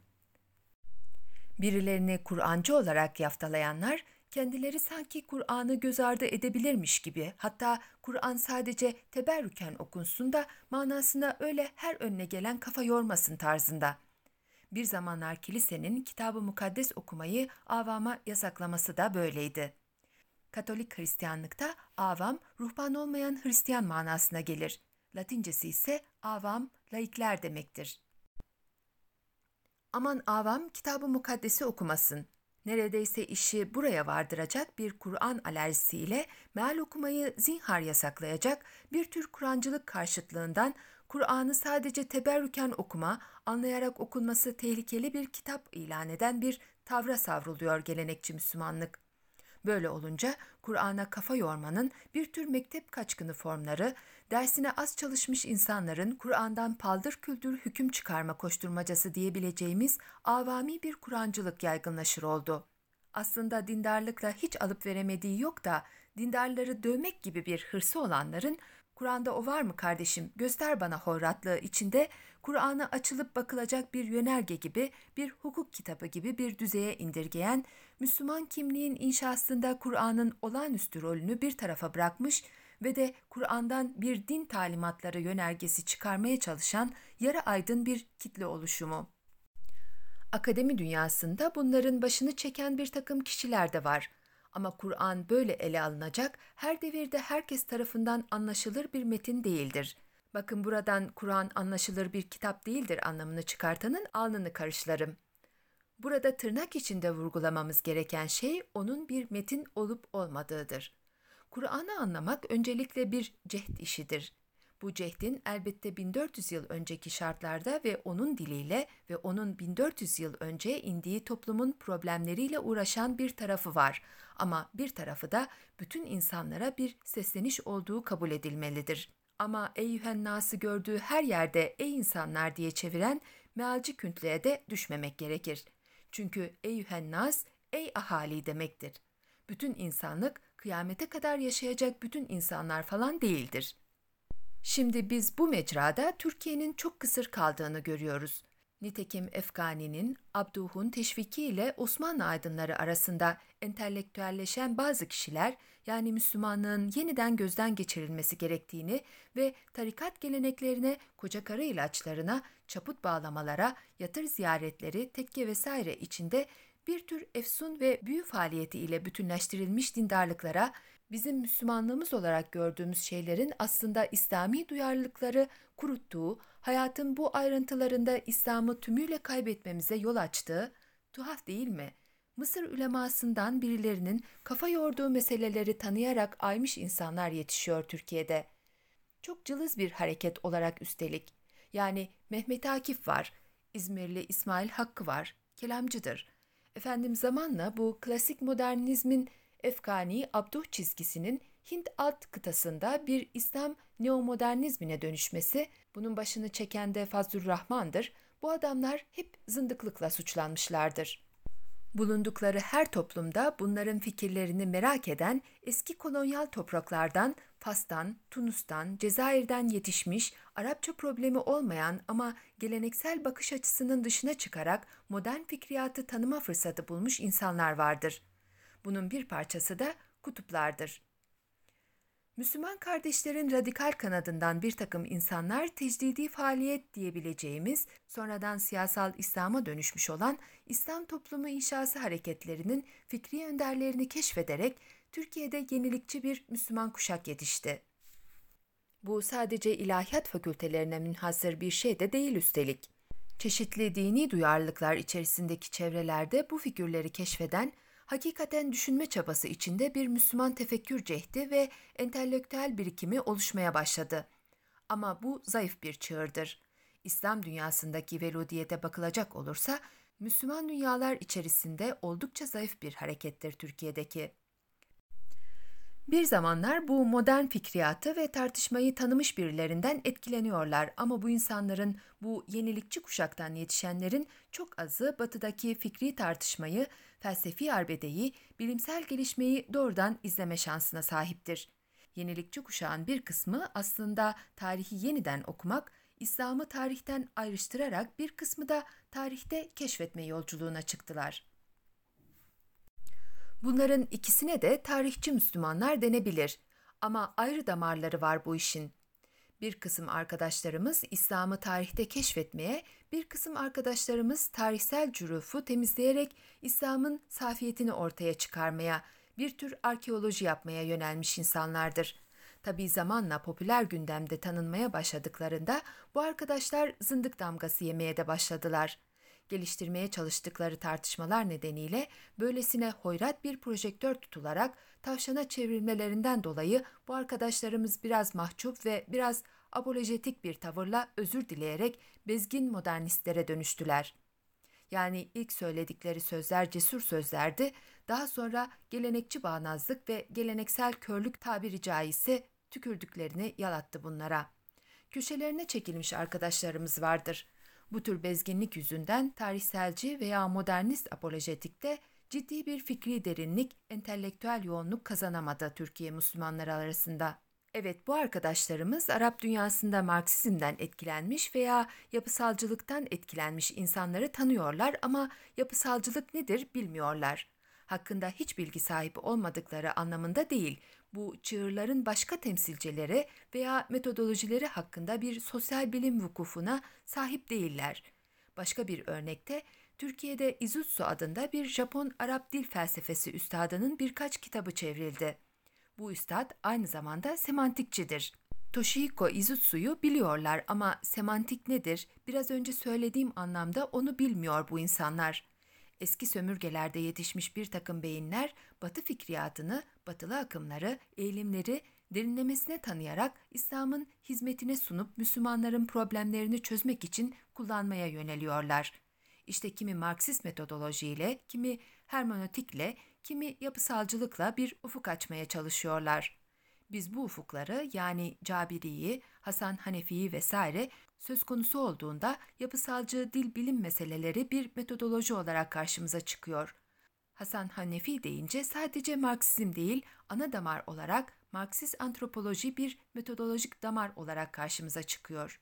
Speaker 1: Birilerini Kur'ancı olarak yaftalayanlar, kendileri sanki Kur'an'ı göz ardı edebilirmiş gibi, hatta Kur'an sadece teberrüken okunsun da manasına öyle her önüne gelen kafa yormasın tarzında. Bir zamanlar kilisenin kitabı mukaddes okumayı avama yasaklaması da böyleydi. Katolik Hristiyanlıkta avam, ruhban olmayan Hristiyan manasına gelir. Latincesi ise avam, laikler demektir. Aman avam kitabı mukaddesi okumasın. Neredeyse işi buraya vardıracak bir Kur'an alerjisiyle meal okumayı zinhar yasaklayacak bir tür Kur'ancılık karşıtlığından Kur'an'ı sadece teberrüken okuma, anlayarak okunması tehlikeli bir kitap ilan eden bir tavra savruluyor gelenekçi Müslümanlık. Böyle olunca Kur'an'a kafa yormanın bir tür mektep kaçkını formları, dersine az çalışmış insanların Kur'an'dan paldır küldür hüküm çıkarma koşturmacası diyebileceğimiz avami bir Kur'ancılık yaygınlaşır oldu. Aslında dindarlıkla hiç alıp veremediği yok da dindarları dövmek gibi bir hırsı olanların Kur'an'da o var mı kardeşim göster bana hoyratlığı içinde Kur'an'a açılıp bakılacak bir yönerge gibi, bir hukuk kitabı gibi bir düzeye indirgeyen, Müslüman kimliğin inşasında Kur'an'ın olağanüstü rolünü bir tarafa bırakmış ve de Kur'an'dan bir din talimatları yönergesi çıkarmaya çalışan yarı aydın bir kitle oluşumu. Akademi dünyasında bunların başını çeken bir takım kişiler de var. Ama Kur'an böyle ele alınacak, her devirde herkes tarafından anlaşılır bir metin değildir. Bakın buradan Kur'an anlaşılır bir kitap değildir anlamını çıkartanın alnını karışlarım. Burada tırnak içinde vurgulamamız gereken şey onun bir metin olup olmadığıdır. Kur'an'ı anlamak öncelikle bir cehd işidir. Bu cehdin elbette 1400 yıl önceki şartlarda ve onun diliyle ve onun 1400 yıl önce indiği toplumun problemleriyle uğraşan bir tarafı var. Ama bir tarafı da bütün insanlara bir sesleniş olduğu kabul edilmelidir. Ama eyyühen nası gördüğü her yerde ey insanlar diye çeviren mealci küntlüğe de düşmemek gerekir. Çünkü eyyühen nas ey ahali demektir. Bütün insanlık kıyamete kadar yaşayacak bütün insanlar falan değildir. Şimdi biz bu mecrada Türkiye'nin çok kısır kaldığını görüyoruz. Nitekim Efgani'nin, Abduh'un teşviki ile Osmanlı aydınları arasında entelektüelleşen bazı kişiler yani Müslümanlığın yeniden gözden geçirilmesi gerektiğini ve tarikat geleneklerine, koca karı ilaçlarına, çaput bağlamalara, yatır ziyaretleri, tekke vesaire içinde bir tür efsun ve büyü faaliyeti ile bütünleştirilmiş dindarlıklara, bizim Müslümanlığımız olarak gördüğümüz şeylerin aslında İslami duyarlılıkları kuruttuğu, hayatın bu ayrıntılarında İslam'ı tümüyle kaybetmemize yol açtığı, tuhaf değil mi?'' Mısır ülemasından birilerinin kafa yorduğu meseleleri tanıyarak aymış insanlar yetişiyor Türkiye'de. Çok cılız bir hareket olarak üstelik. Yani Mehmet Akif var, İzmirli İsmail Hakkı var, kelamcıdır. Efendim zamanla bu klasik modernizmin Efkani Abduh çizgisinin Hint alt kıtasında bir İslam neomodernizmine dönüşmesi, bunun başını çeken de Fazlur Rahman'dır. Bu adamlar hep zındıklıkla suçlanmışlardır.'' Bulundukları her toplumda bunların fikirlerini merak eden eski kolonyal topraklardan Fas'tan, Tunus'tan, Cezayir'den yetişmiş, Arapça problemi olmayan ama geleneksel bakış açısının dışına çıkarak modern fikriyatı tanıma fırsatı bulmuş insanlar vardır. Bunun bir parçası da kutuplardır. Müslüman kardeşlerin radikal kanadından bir takım insanlar tecdidi faaliyet diyebileceğimiz, sonradan siyasal İslam'a dönüşmüş olan İslam toplumu inşası hareketlerinin fikri önderlerini keşfederek Türkiye'de yenilikçi bir Müslüman kuşak yetişti. Bu sadece ilahiyat fakültelerine münhasır bir şey de değil üstelik. Çeşitli dini duyarlılıklar içerisindeki çevrelerde bu figürleri keşfeden hakikaten düşünme çabası içinde bir Müslüman tefekkür cehdi ve entelektüel birikimi oluşmaya başladı. Ama bu zayıf bir çığırdır. İslam dünyasındaki veludiyete bakılacak olursa, Müslüman dünyalar içerisinde oldukça zayıf bir harekettir Türkiye'deki. Bir zamanlar bu modern fikriyatı ve tartışmayı tanımış birilerinden etkileniyorlar ama bu insanların, bu yenilikçi kuşaktan yetişenlerin çok azı batıdaki fikri tartışmayı, felsefi arbedeyi, bilimsel gelişmeyi doğrudan izleme şansına sahiptir. Yenilikçi kuşağın bir kısmı aslında tarihi yeniden okumak, İslam'ı tarihten ayrıştırarak bir kısmı da tarihte keşfetme yolculuğuna çıktılar. Bunların ikisine de tarihçi Müslümanlar denebilir ama ayrı damarları var bu işin. Bir kısım arkadaşlarımız İslam'ı tarihte keşfetmeye, bir kısım arkadaşlarımız tarihsel cürufu temizleyerek İslam'ın safiyetini ortaya çıkarmaya, bir tür arkeoloji yapmaya yönelmiş insanlardır. Tabi zamanla popüler gündemde tanınmaya başladıklarında bu arkadaşlar zındık damgası yemeye de başladılar geliştirmeye çalıştıkları tartışmalar nedeniyle böylesine hoyrat bir projektör tutularak tavşana çevrilmelerinden dolayı bu arkadaşlarımız biraz mahcup ve biraz apolojetik bir tavırla özür dileyerek bezgin modernistlere dönüştüler. Yani ilk söyledikleri sözler cesur sözlerdi, daha sonra gelenekçi bağnazlık ve geleneksel körlük tabiri caizse tükürdüklerini yalattı bunlara. Köşelerine çekilmiş arkadaşlarımız vardır. Bu tür bezginlik yüzünden tarihselci veya modernist apolojetikte ciddi bir fikri derinlik, entelektüel yoğunluk kazanamadı Türkiye Müslümanları arasında. Evet bu arkadaşlarımız Arap dünyasında Marksizmden etkilenmiş veya yapısalcılıktan etkilenmiş insanları tanıyorlar ama yapısalcılık nedir bilmiyorlar. Hakkında hiç bilgi sahibi olmadıkları anlamında değil, bu çığırların başka temsilcileri veya metodolojileri hakkında bir sosyal bilim vukufuna sahip değiller. Başka bir örnekte Türkiye'de Izutsu adında bir Japon-Arap dil felsefesi üstadının birkaç kitabı çevrildi. Bu üstad aynı zamanda semantikçidir. Toshihiko Izutsu'yu biliyorlar ama semantik nedir? Biraz önce söylediğim anlamda onu bilmiyor bu insanlar eski sömürgelerde yetişmiş bir takım beyinler Batı fikriyatını, batılı akımları, eğilimleri derinlemesine tanıyarak İslam'ın hizmetine sunup Müslümanların problemlerini çözmek için kullanmaya yöneliyorlar. İşte kimi Marksist metodolojiyle, kimi hermenötikle, kimi yapısalcılıkla bir ufuk açmaya çalışıyorlar. Biz bu ufukları yani Cabiri'yi, Hasan Hanefi'yi vesaire söz konusu olduğunda yapısalcı dil bilim meseleleri bir metodoloji olarak karşımıza çıkıyor. Hasan Hanefi deyince sadece Marksizm değil, ana damar olarak Marksist antropoloji bir metodolojik damar olarak karşımıza çıkıyor.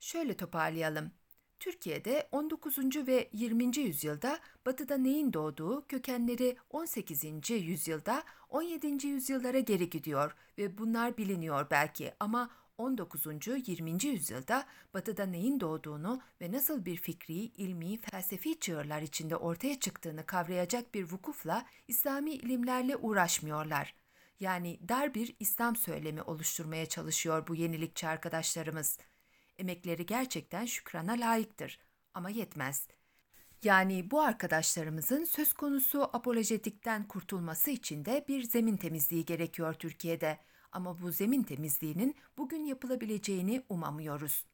Speaker 1: Şöyle toparlayalım. Türkiye'de 19. ve 20. yüzyılda batıda neyin doğduğu kökenleri 18. yüzyılda 17. yüzyıllara geri gidiyor ve bunlar biliniyor belki ama 19. 20. yüzyılda batıda neyin doğduğunu ve nasıl bir fikri, ilmi, felsefi çığırlar içinde ortaya çıktığını kavrayacak bir vukufla İslami ilimlerle uğraşmıyorlar. Yani dar bir İslam söylemi oluşturmaya çalışıyor bu yenilikçi arkadaşlarımız. Emekleri gerçekten şükrana layıktır ama yetmez. Yani bu arkadaşlarımızın söz konusu apolojetikten kurtulması için de bir zemin temizliği gerekiyor Türkiye'de.'' Ama bu zemin temizliğinin bugün yapılabileceğini umamıyoruz.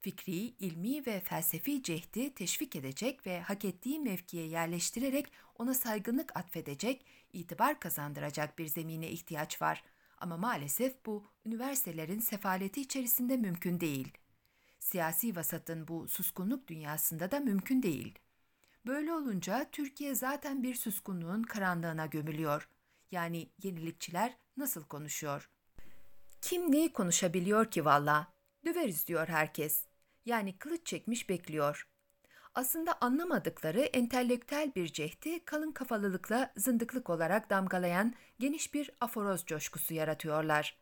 Speaker 1: Fikri, ilmi ve felsefi cehdi teşvik edecek ve hak ettiği mevkiye yerleştirerek ona saygınlık atfedecek, itibar kazandıracak bir zemine ihtiyaç var. Ama maalesef bu üniversitelerin sefaleti içerisinde mümkün değil. Siyasi vasatın bu suskunluk dünyasında da mümkün değil. Böyle olunca Türkiye zaten bir suskunluğun karanlığına gömülüyor. Yani yenilikçiler nasıl konuşuyor? Kim neyi konuşabiliyor ki valla? Döveriz diyor herkes. Yani kılıç çekmiş bekliyor. Aslında anlamadıkları entelektüel bir cehdi kalın kafalılıkla zındıklık olarak damgalayan geniş bir aforoz coşkusu yaratıyorlar.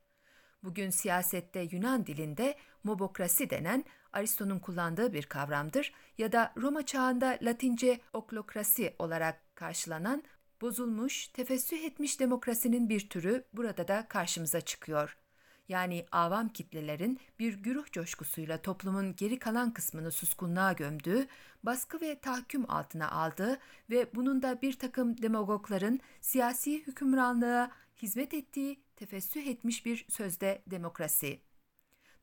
Speaker 1: Bugün siyasette Yunan dilinde mobokrasi denen Aristo'nun kullandığı bir kavramdır ya da Roma çağında Latince oklokrasi olarak karşılanan bozulmuş, tefessüh etmiş demokrasinin bir türü burada da karşımıza çıkıyor. Yani avam kitlelerin bir güruh coşkusuyla toplumun geri kalan kısmını suskunluğa gömdüğü, baskı ve tahkim altına aldığı ve bunun da bir takım demagogların siyasi hükümranlığa hizmet ettiği tefessüh etmiş bir sözde demokrasi.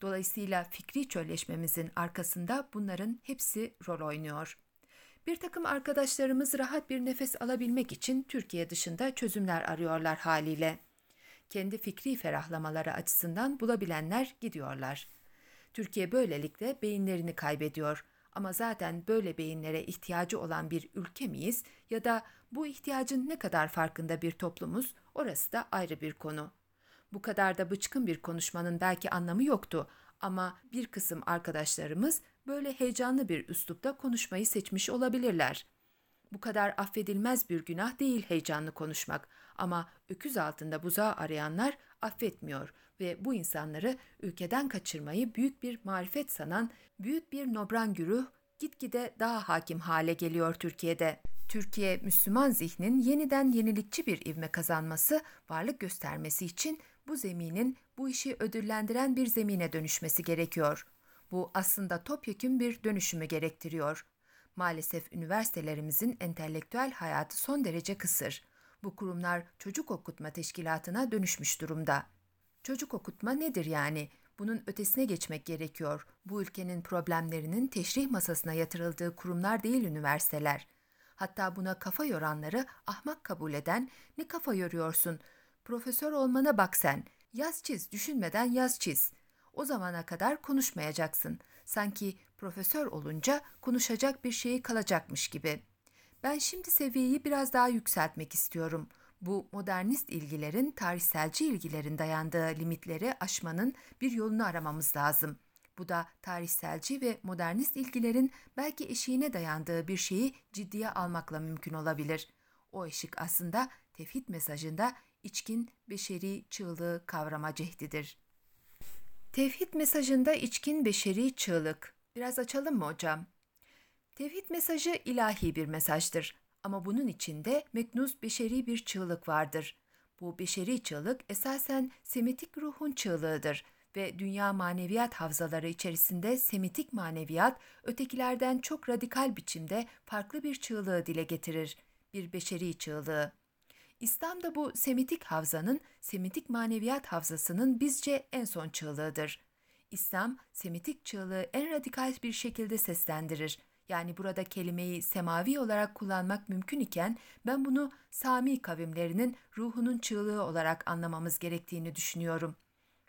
Speaker 1: Dolayısıyla fikri çölleşmemizin arkasında bunların hepsi rol oynuyor. Bir takım arkadaşlarımız rahat bir nefes alabilmek için Türkiye dışında çözümler arıyorlar haliyle. Kendi fikri ferahlamaları açısından bulabilenler gidiyorlar. Türkiye böylelikle beyinlerini kaybediyor. Ama zaten böyle beyinlere ihtiyacı olan bir ülke miyiz ya da bu ihtiyacın ne kadar farkında bir toplumuz orası da ayrı bir konu. Bu kadar da bıçkın bir konuşmanın belki anlamı yoktu ama bir kısım arkadaşlarımız böyle heyecanlı bir üslupta konuşmayı seçmiş olabilirler. Bu kadar affedilmez bir günah değil heyecanlı konuşmak ama öküz altında buzağı arayanlar affetmiyor ve bu insanları ülkeden kaçırmayı büyük bir marifet sanan büyük bir nobran güruh gitgide daha hakim hale geliyor Türkiye'de. Türkiye Müslüman zihnin yeniden yenilikçi bir ivme kazanması, varlık göstermesi için bu zeminin bu işi ödüllendiren bir zemine dönüşmesi gerekiyor. Bu aslında topyekün bir dönüşümü gerektiriyor. Maalesef üniversitelerimizin entelektüel hayatı son derece kısır. Bu kurumlar çocuk okutma teşkilatına dönüşmüş durumda. Çocuk okutma nedir yani? Bunun ötesine geçmek gerekiyor. Bu ülkenin problemlerinin teşrih masasına yatırıldığı kurumlar değil üniversiteler. Hatta buna kafa yoranları ahmak kabul eden, ne kafa yoruyorsun? Profesör olmana bak sen. Yaz çiz, düşünmeden yaz çiz. O zamana kadar konuşmayacaksın. Sanki profesör olunca konuşacak bir şeyi kalacakmış gibi. Ben şimdi seviyeyi biraz daha yükseltmek istiyorum. Bu modernist ilgilerin tarihselci ilgilerin dayandığı limitleri aşmanın bir yolunu aramamız lazım. Bu da tarihselci ve modernist ilgilerin belki eşiğine dayandığı bir şeyi ciddiye almakla mümkün olabilir. O eşik aslında tevhid mesajında içkin beşeri çığlığı kavrama cehdidir. Tevhid mesajında içkin beşeri çığlık. Biraz açalım mı hocam? Tevhid mesajı ilahi bir mesajdır ama bunun içinde meknuz beşeri bir çığlık vardır. Bu beşeri çığlık esasen Semitik ruhun çığlığıdır ve dünya maneviyat havzaları içerisinde Semitik maneviyat ötekilerden çok radikal biçimde farklı bir çığlığı dile getirir, bir beşeri çığlığı. İslam da bu Semitik havzanın, Semitik maneviyat havzasının bizce en son çığlığıdır. İslam, Semitik çığlığı en radikal bir şekilde seslendirir. Yani burada kelimeyi semavi olarak kullanmak mümkün iken ben bunu Sami kavimlerinin ruhunun çığlığı olarak anlamamız gerektiğini düşünüyorum.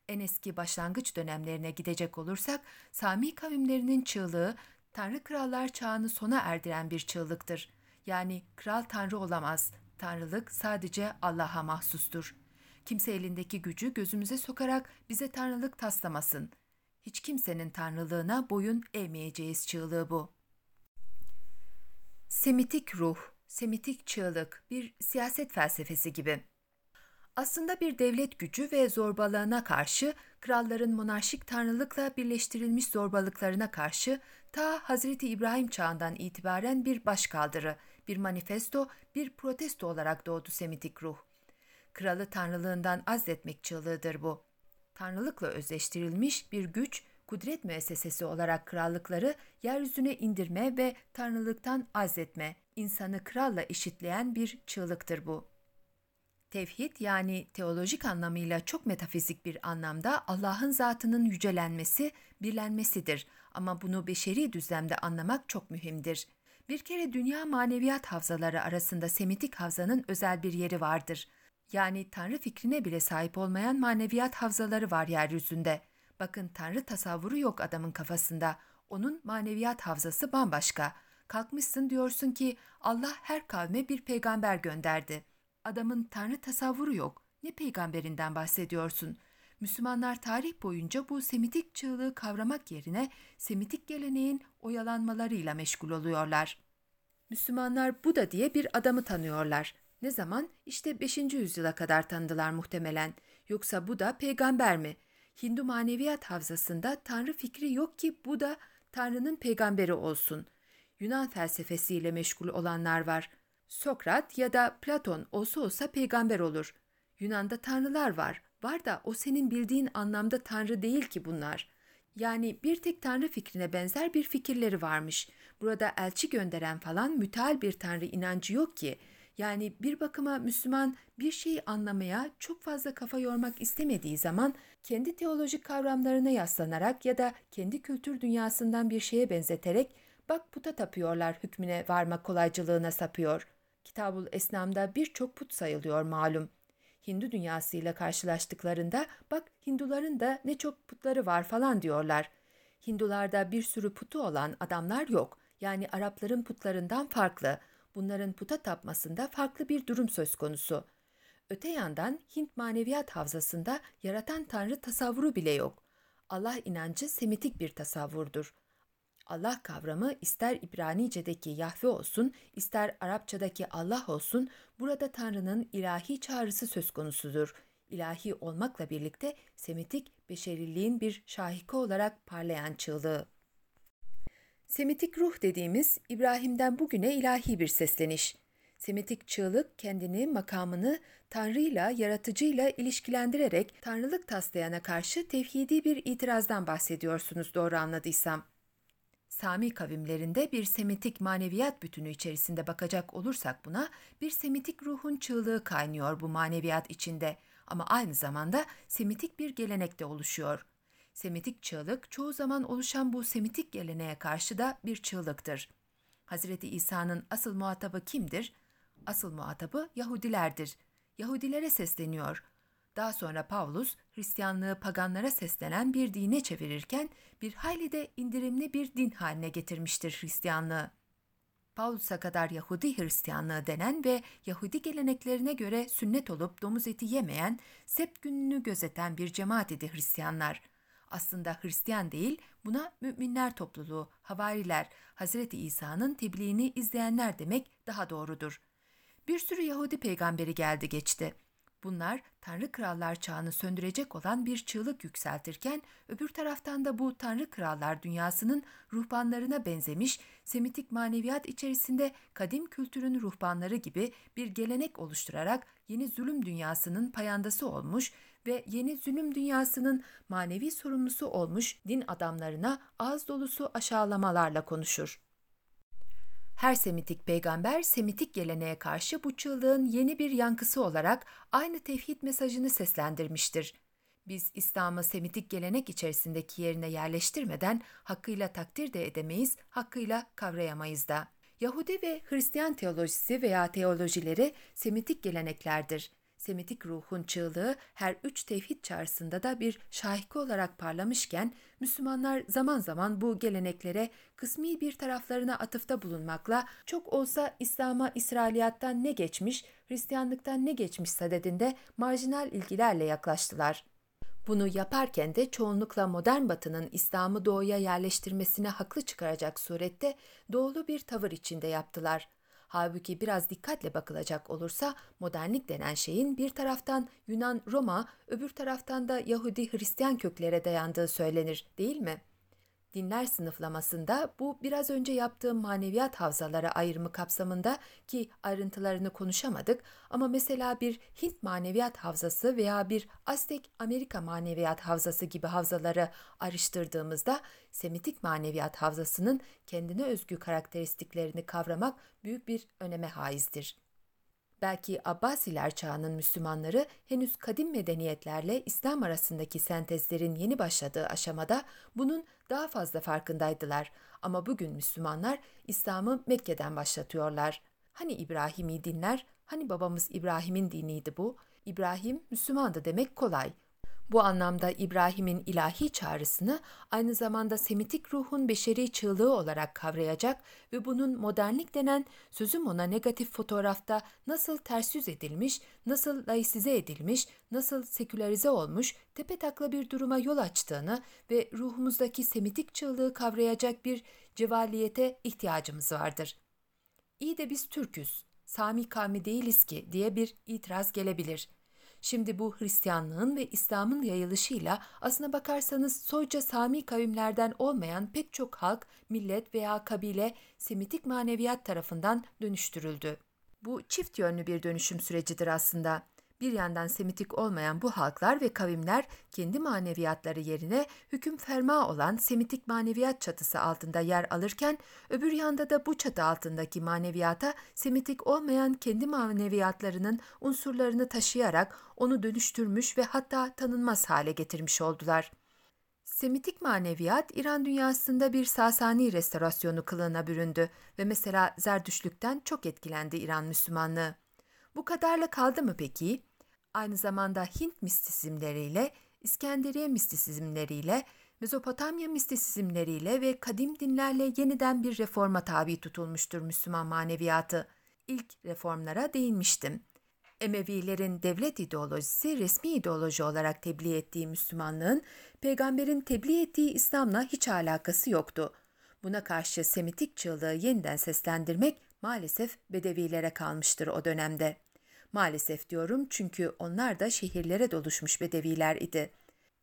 Speaker 1: En eski başlangıç dönemlerine gidecek olursak Sami kavimlerinin çığlığı Tanrı krallar çağını sona erdiren bir çığlıktır. Yani kral tanrı olamaz, Tanrılık sadece Allah'a mahsustur. Kimse elindeki gücü gözümüze sokarak bize tanrılık taslamasın. Hiç kimsenin tanrılığına boyun eğmeyeceğiz çığlığı bu. Semitik ruh, semitik çığlık bir siyaset felsefesi gibi. Aslında bir devlet gücü ve zorbalığına karşı, kralların monarşik tanrılıkla birleştirilmiş zorbalıklarına karşı ta Hazreti İbrahim çağından itibaren bir başkaldırı, bir manifesto, bir protesto olarak doğdu Semitik ruh. Kralı tanrılığından azletmek çığlığıdır bu. Tanrılıkla özleştirilmiş bir güç, kudret müessesesi olarak krallıkları yeryüzüne indirme ve tanrılıktan azletme, insanı kralla eşitleyen bir çığlıktır bu. Tevhid yani teolojik anlamıyla çok metafizik bir anlamda Allah'ın zatının yücelenmesi, birlenmesidir ama bunu beşeri düzlemde anlamak çok mühimdir. Bir kere dünya maneviyat havzaları arasında Semitik havzanın özel bir yeri vardır. Yani Tanrı fikrine bile sahip olmayan maneviyat havzaları var yeryüzünde. Bakın Tanrı tasavvuru yok adamın kafasında. Onun maneviyat havzası bambaşka. Kalkmışsın diyorsun ki Allah her kavme bir peygamber gönderdi. Adamın Tanrı tasavvuru yok. Ne peygamberinden bahsediyorsun? Müslümanlar tarih boyunca bu Semitik çığlığı kavramak yerine Semitik geleneğin oyalanmalarıyla meşgul oluyorlar. Müslümanlar Buda diye bir adamı tanıyorlar. Ne zaman? İşte 5. yüzyıla kadar tanıdılar muhtemelen. Yoksa Buda peygamber mi? Hindu maneviyat havzasında Tanrı fikri yok ki Buda Tanrı'nın peygamberi olsun. Yunan felsefesiyle meşgul olanlar var. Sokrat ya da Platon olsa olsa peygamber olur. Yunan'da tanrılar var. Var da o senin bildiğin anlamda tanrı değil ki bunlar. Yani bir tek tanrı fikrine benzer bir fikirleri varmış. Burada elçi gönderen falan müteal bir tanrı inancı yok ki. Yani bir bakıma Müslüman bir şeyi anlamaya çok fazla kafa yormak istemediği zaman kendi teolojik kavramlarına yaslanarak ya da kendi kültür dünyasından bir şeye benzeterek bak puta tapıyorlar hükmüne varma kolaycılığına sapıyor. Kitabul Esnam'da birçok put sayılıyor malum. Hindu dünyasıyla karşılaştıklarında bak Hinduların da ne çok putları var falan diyorlar. Hindularda bir sürü putu olan adamlar yok. Yani Arapların putlarından farklı. Bunların puta tapmasında farklı bir durum söz konusu. Öte yandan Hint maneviyat havzasında yaratan tanrı tasavvuru bile yok. Allah inancı semitik bir tasavvurdur. Allah kavramı ister İbranice'deki Yahve olsun, ister Arapçadaki Allah olsun, burada Tanrı'nın ilahi çağrısı söz konusudur. İlahi olmakla birlikte Semitik, beşeriliğin bir şahika olarak parlayan çığlığı. Semitik ruh dediğimiz İbrahim'den bugüne ilahi bir sesleniş. Semitik çığlık kendini, makamını Tanrı'yla, yaratıcıyla ilişkilendirerek Tanrılık taslayana karşı tevhidi bir itirazdan bahsediyorsunuz doğru anladıysam. Sami kavimlerinde bir semitik maneviyat bütünü içerisinde bakacak olursak buna bir semitik ruhun çığlığı kaynıyor bu maneviyat içinde ama aynı zamanda semitik bir gelenek de oluşuyor. Semitik çığlık çoğu zaman oluşan bu semitik geleneğe karşı da bir çığlıktır. Hazreti İsa'nın asıl muhatabı kimdir? Asıl muhatabı Yahudilerdir. Yahudilere sesleniyor. Daha sonra Pavlus Hristiyanlığı paganlara seslenen bir dine çevirirken bir hayli de indirimli bir din haline getirmiştir Hristiyanlığı. Pavlus'a kadar Yahudi Hristiyanlığı denen ve Yahudi geleneklerine göre sünnet olup domuz eti yemeyen, sept gününü gözeten bir cemaat idi Hristiyanlar. Aslında Hristiyan değil, buna müminler topluluğu, havariler, Hazreti İsa'nın tebliğini izleyenler demek daha doğrudur. Bir sürü Yahudi peygamberi geldi geçti. Bunlar Tanrı Krallar çağını söndürecek olan bir çığlık yükseltirken öbür taraftan da bu Tanrı Krallar dünyasının ruhbanlarına benzemiş Semitik maneviyat içerisinde kadim kültürün ruhbanları gibi bir gelenek oluşturarak yeni zulüm dünyasının payandası olmuş ve yeni zulüm dünyasının manevi sorumlusu olmuş din adamlarına ağız dolusu aşağılamalarla konuşur. Her Semitik peygamber Semitik geleneğe karşı bu çığlığın yeni bir yankısı olarak aynı tevhid mesajını seslendirmiştir. Biz İslam'ı Semitik gelenek içerisindeki yerine yerleştirmeden hakkıyla takdir de edemeyiz, hakkıyla kavrayamayız da. Yahudi ve Hristiyan teolojisi veya teolojileri Semitik geleneklerdir. Semitik ruhun çığlığı her üç tevhid çağrısında da bir şahika olarak parlamışken Müslümanlar zaman zaman bu geleneklere kısmi bir taraflarına atıfta bulunmakla çok olsa İslam'a İsrailiyattan ne geçmiş, Hristiyanlıktan ne geçmiş sadedinde marjinal ilgilerle yaklaştılar. Bunu yaparken de çoğunlukla modern batının İslam'ı doğuya yerleştirmesine haklı çıkaracak surette doğulu bir tavır içinde yaptılar.'' Halbuki biraz dikkatle bakılacak olursa modernlik denen şeyin bir taraftan Yunan, Roma, öbür taraftan da Yahudi, Hristiyan köklere dayandığı söylenir, değil mi?'' Dinler sınıflamasında bu biraz önce yaptığım maneviyat havzaları ayrımı kapsamında ki ayrıntılarını konuşamadık ama mesela bir Hint maneviyat havzası veya bir Aztek Amerika maneviyat havzası gibi havzaları ayrıştırdığımızda Semitik maneviyat havzasının kendine özgü karakteristiklerini kavramak büyük bir öneme haizdir. Belki Abbasiler çağının Müslümanları henüz kadim medeniyetlerle İslam arasındaki sentezlerin yeni başladığı aşamada bunun daha fazla farkındaydılar. Ama bugün Müslümanlar İslam'ı Mekke'den başlatıyorlar. Hani İbrahimi dinler, hani babamız İbrahim'in diniydi bu? İbrahim Müslümandı demek kolay. Bu anlamda İbrahim'in ilahi çağrısını aynı zamanda Semitik ruhun beşeri çığlığı olarak kavrayacak ve bunun modernlik denen sözüm ona negatif fotoğrafta nasıl ters yüz edilmiş, nasıl laisize edilmiş, nasıl sekülerize olmuş, tepe takla bir duruma yol açtığını ve ruhumuzdaki Semitik çığlığı kavrayacak bir cevaliyete ihtiyacımız vardır. İyi de biz Türküz, Sami kavmi değiliz ki diye bir itiraz gelebilir.'' Şimdi bu Hristiyanlığın ve İslam'ın yayılışıyla aslına bakarsanız soyca Sami kavimlerden olmayan pek çok halk, millet veya kabile Semitik maneviyat tarafından dönüştürüldü. Bu çift yönlü bir dönüşüm sürecidir aslında. Bir yandan Semitik olmayan bu halklar ve kavimler kendi maneviyatları yerine hüküm ferma olan Semitik maneviyat çatısı altında yer alırken öbür yanda da bu çatı altındaki maneviyata Semitik olmayan kendi maneviyatlarının unsurlarını taşıyarak onu dönüştürmüş ve hatta tanınmaz hale getirmiş oldular. Semitik maneviyat İran dünyasında bir Sasani restorasyonu kılığına büründü ve mesela Zerdüşlükten çok etkilendi İran Müslümanlığı. Bu kadarla kaldı mı peki? Aynı zamanda Hint mistisizmleriyle, İskenderiye mistisizmleriyle, Mezopotamya mistisizmleriyle ve kadim dinlerle yeniden bir reforma tabi tutulmuştur Müslüman maneviyatı. İlk reformlara değinmiştim. Emevilerin devlet ideolojisi resmi ideoloji olarak tebliğ ettiği Müslümanlığın, peygamberin tebliğ ettiği İslam'la hiç alakası yoktu. Buna karşı Semitik çığlığı yeniden seslendirmek maalesef Bedevilere kalmıştır o dönemde. Maalesef diyorum çünkü onlar da şehirlere doluşmuş bedeviler idi.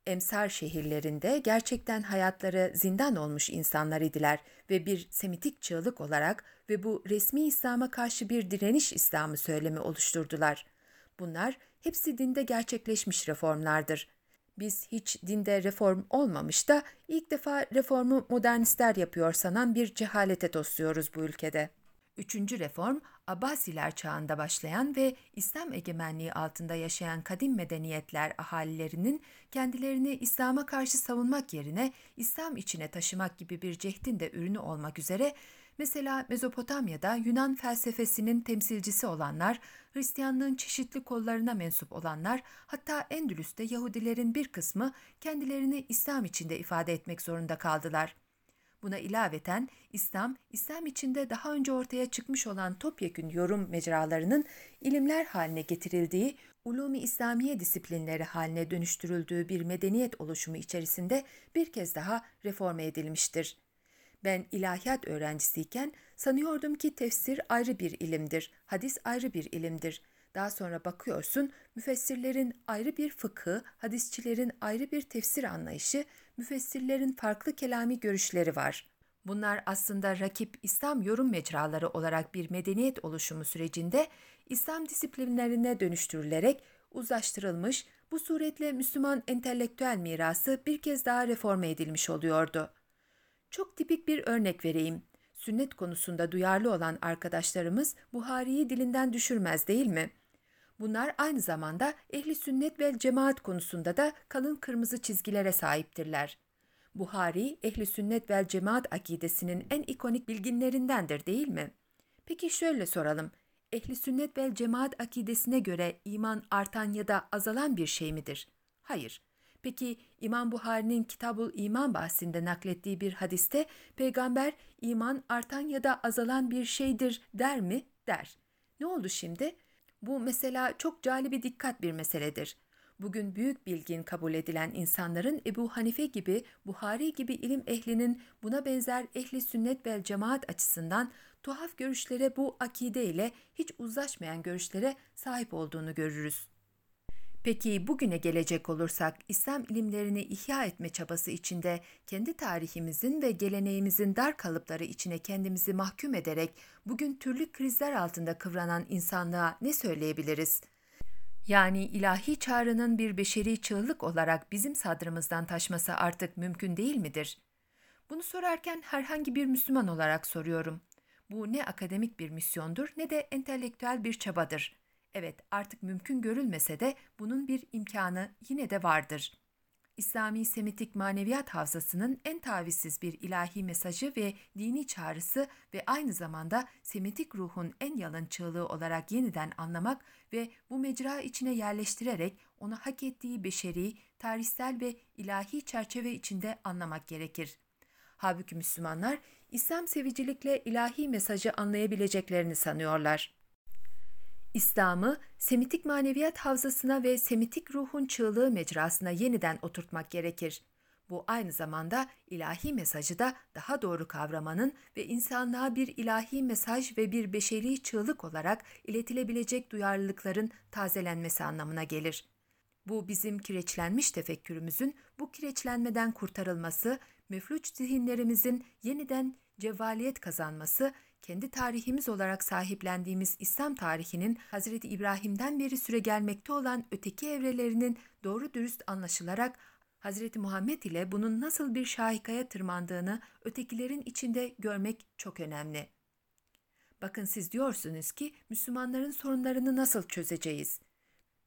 Speaker 1: Emsar şehirlerinde gerçekten hayatları zindan olmuş insanlar idiler ve bir Semitik çığlık olarak ve bu resmi İslam'a karşı bir direniş İslam'ı söylemi oluşturdular. Bunlar hepsi dinde gerçekleşmiş reformlardır. Biz hiç dinde reform olmamış da ilk defa reformu modernistler yapıyor sanan bir cehalete tosluyoruz bu ülkede. Üçüncü reform, Abbasiler çağında başlayan ve İslam egemenliği altında yaşayan kadim medeniyetler ahalilerinin kendilerini İslam'a karşı savunmak yerine İslam içine taşımak gibi bir cehdin de ürünü olmak üzere Mesela Mezopotamya'da Yunan felsefesinin temsilcisi olanlar, Hristiyanlığın çeşitli kollarına mensup olanlar, hatta Endülüs'te Yahudilerin bir kısmı kendilerini İslam içinde ifade etmek zorunda kaldılar.'' Buna ilaveten İslam, İslam içinde daha önce ortaya çıkmış olan topyekün yorum mecralarının ilimler haline getirildiği, ulumi İslamiye disiplinleri haline dönüştürüldüğü bir medeniyet oluşumu içerisinde bir kez daha reforme edilmiştir. Ben ilahiyat öğrencisiyken sanıyordum ki tefsir ayrı bir ilimdir, hadis ayrı bir ilimdir. Daha sonra bakıyorsun müfessirlerin ayrı bir fıkı, hadisçilerin ayrı bir tefsir anlayışı, müfessirlerin farklı kelami görüşleri var. Bunlar aslında rakip İslam yorum mecraları olarak bir medeniyet oluşumu sürecinde İslam disiplinlerine dönüştürülerek uzlaştırılmış, bu suretle Müslüman entelektüel mirası bir kez daha reforme edilmiş oluyordu. Çok tipik bir örnek vereyim. Sünnet konusunda duyarlı olan arkadaşlarımız Buhari'yi dilinden düşürmez değil mi?'' Bunlar aynı zamanda ehli sünnet ve cemaat konusunda da kalın kırmızı çizgilere sahiptirler. Buhari, ehli sünnet ve cemaat akidesinin en ikonik bilginlerindendir değil mi? Peki şöyle soralım. Ehli sünnet ve cemaat akidesine göre iman artan ya da azalan bir şey midir? Hayır. Peki İmam Buhari'nin Kitabul İman bahsinde naklettiği bir hadiste peygamber iman artan ya da azalan bir şeydir der mi? Der. Ne oldu şimdi? Bu mesela çok cali bir dikkat bir meseledir. Bugün büyük bilgin kabul edilen insanların Ebu Hanife gibi, Buhari gibi ilim ehlinin buna benzer ehli sünnet ve cemaat açısından tuhaf görüşlere bu akide ile hiç uzlaşmayan görüşlere sahip olduğunu görürüz. Peki bugüne gelecek olursak İslam ilimlerini ihya etme çabası içinde kendi tarihimizin ve geleneğimizin dar kalıpları içine kendimizi mahkum ederek bugün türlü krizler altında kıvranan insanlığa ne söyleyebiliriz? Yani ilahi çağrının bir beşeri çığlık olarak bizim sadrımızdan taşması artık mümkün değil midir? Bunu sorarken herhangi bir Müslüman olarak soruyorum. Bu ne akademik bir misyondur ne de entelektüel bir çabadır.'' Evet, artık mümkün görülmese de bunun bir imkanı yine de vardır. İslami Semitik maneviyat havzasının en tavizsiz bir ilahi mesajı ve dini çağrısı ve aynı zamanda Semitik ruhun en yalın çığlığı olarak yeniden anlamak ve bu mecra içine yerleştirerek onu hak ettiği beşeri, tarihsel ve ilahi çerçeve içinde anlamak gerekir. Halbuki Müslümanlar İslam sevicilikle ilahi mesajı anlayabileceklerini sanıyorlar. İslam'ı Semitik maneviyat havzasına ve Semitik ruhun çığlığı mecrasına yeniden oturtmak gerekir. Bu aynı zamanda ilahi mesajı da daha doğru kavramanın ve insanlığa bir ilahi mesaj ve bir beşeri çığlık olarak iletilebilecek duyarlılıkların tazelenmesi anlamına gelir. Bu bizim kireçlenmiş tefekkürümüzün bu kireçlenmeden kurtarılması, müflüç zihinlerimizin yeniden cevvaliyet kazanması kendi tarihimiz olarak sahiplendiğimiz İslam tarihinin Hazreti İbrahim'den beri süre gelmekte olan öteki evrelerinin doğru dürüst anlaşılarak Hazreti Muhammed ile bunun nasıl bir şahikaya tırmandığını ötekilerin içinde görmek çok önemli. Bakın siz diyorsunuz ki Müslümanların sorunlarını nasıl çözeceğiz?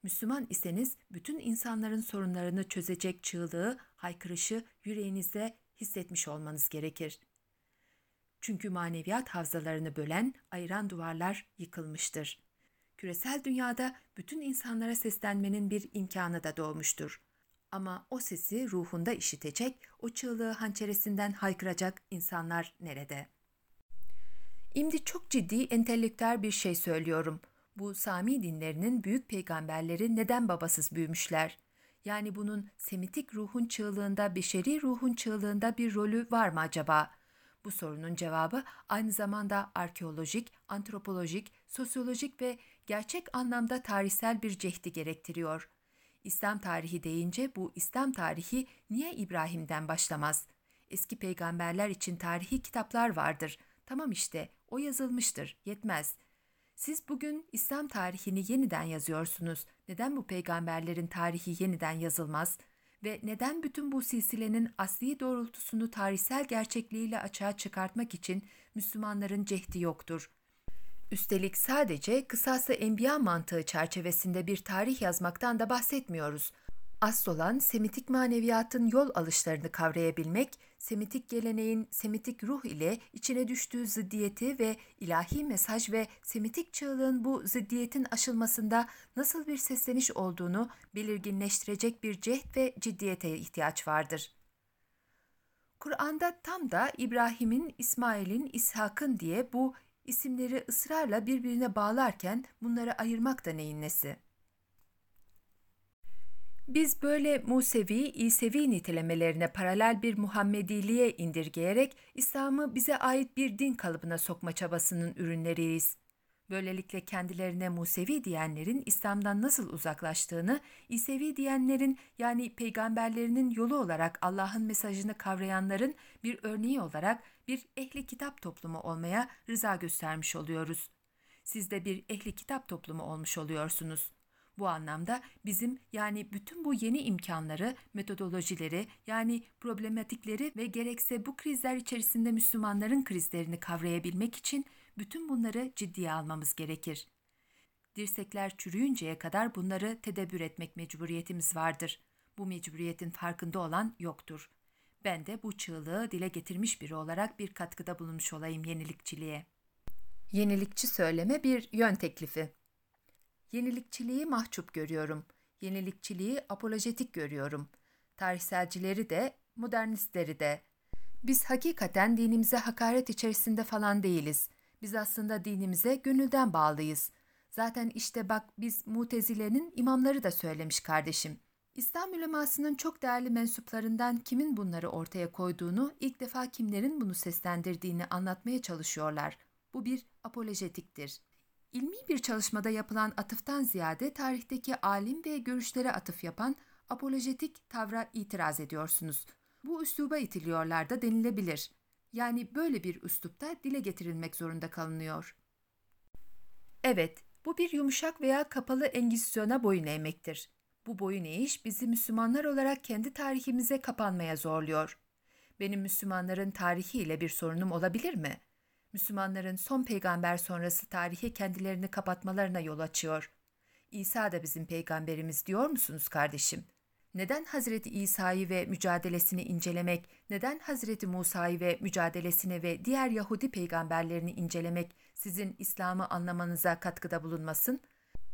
Speaker 1: Müslüman iseniz bütün insanların sorunlarını çözecek çığlığı, haykırışı yüreğinizde hissetmiş olmanız gerekir.'' Çünkü maneviyat havzalarını bölen, ayıran duvarlar yıkılmıştır. Küresel dünyada bütün insanlara seslenmenin bir imkanı da doğmuştur. Ama o sesi ruhunda işitecek, o çığlığı hançeresinden haykıracak insanlar nerede? Şimdi çok ciddi entelektüel bir şey söylüyorum. Bu Sami dinlerinin büyük peygamberleri neden babasız büyümüşler? Yani bunun Semitik ruhun çığlığında, beşeri ruhun çığlığında bir rolü var mı acaba?'' Bu sorunun cevabı aynı zamanda arkeolojik, antropolojik, sosyolojik ve gerçek anlamda tarihsel bir cehdi gerektiriyor. İslam tarihi deyince bu İslam tarihi niye İbrahim'den başlamaz? Eski peygamberler için tarihi kitaplar vardır. Tamam işte, o yazılmıştır, yetmez. Siz bugün İslam tarihini yeniden yazıyorsunuz. Neden bu peygamberlerin tarihi yeniden yazılmaz?'' Ve neden bütün bu silsilenin asli doğrultusunu tarihsel gerçekliğiyle açığa çıkartmak için Müslümanların cehdi yoktur. Üstelik sadece kısası enbiya mantığı çerçevesinde bir tarih yazmaktan da bahsetmiyoruz. Asıl olan Semitik maneviyatın yol alışlarını kavrayabilmek, Semitik geleneğin Semitik ruh ile içine düştüğü ziddiyeti ve ilahi mesaj ve Semitik çığlığın bu ziddiyetin aşılmasında nasıl bir sesleniş olduğunu belirginleştirecek bir cehd ve ciddiyete ihtiyaç vardır. Kur'an'da tam da İbrahim'in, İsmail'in, İshak'ın diye bu isimleri ısrarla birbirine bağlarken bunları ayırmak da neyin nesi?'' Biz böyle Musevi, İsevi nitelemelerine paralel bir Muhammediliğe indirgeyerek İslam'ı bize ait bir din kalıbına sokma çabasının ürünleriyiz. Böylelikle kendilerine Musevi diyenlerin İslam'dan nasıl uzaklaştığını, İsevi diyenlerin yani peygamberlerinin yolu olarak Allah'ın mesajını kavrayanların bir örneği olarak bir ehli kitap toplumu olmaya rıza göstermiş oluyoruz. Siz de bir ehli kitap toplumu olmuş oluyorsunuz.'' Bu anlamda bizim yani bütün bu yeni imkanları, metodolojileri yani problematikleri ve gerekse bu krizler içerisinde Müslümanların krizlerini kavrayabilmek için bütün bunları ciddiye almamız gerekir. Dirsekler çürüyünceye kadar bunları tedebbür etmek mecburiyetimiz vardır. Bu mecburiyetin farkında olan yoktur. Ben de bu çığlığı dile getirmiş biri olarak bir katkıda bulunmuş olayım yenilikçiliğe. Yenilikçi söyleme bir yön teklifi. Yenilikçiliği mahcup görüyorum. Yenilikçiliği apolojetik görüyorum. Tarihselcileri de, modernistleri de. Biz hakikaten dinimize hakaret içerisinde falan değiliz. Biz aslında dinimize gönülden bağlıyız. Zaten işte bak biz mutezilenin imamları da söylemiş kardeşim. İslam ulemasının çok değerli mensuplarından kimin bunları ortaya koyduğunu, ilk defa kimlerin bunu seslendirdiğini anlatmaya çalışıyorlar. Bu bir apolojetiktir. İlmi bir çalışmada yapılan atıftan ziyade tarihteki alim ve görüşlere atıf yapan apolojetik tavra itiraz ediyorsunuz. Bu üsluba itiliyorlar da denilebilir. Yani böyle bir üslupta dile getirilmek zorunda kalınıyor. Evet, bu bir yumuşak veya kapalı engizisyona boyun eğmektir. Bu boyun eğiş bizi Müslümanlar olarak kendi tarihimize kapanmaya zorluyor. Benim Müslümanların tarihiyle bir sorunum olabilir mi?'' Müslümanların son peygamber sonrası tarihe kendilerini kapatmalarına yol açıyor. İsa da bizim peygamberimiz diyor musunuz kardeşim? Neden Hazreti İsa'yı ve mücadelesini incelemek, neden Hazreti Musa'yı ve mücadelesini ve diğer Yahudi peygamberlerini incelemek sizin İslam'ı anlamanıza katkıda bulunmasın?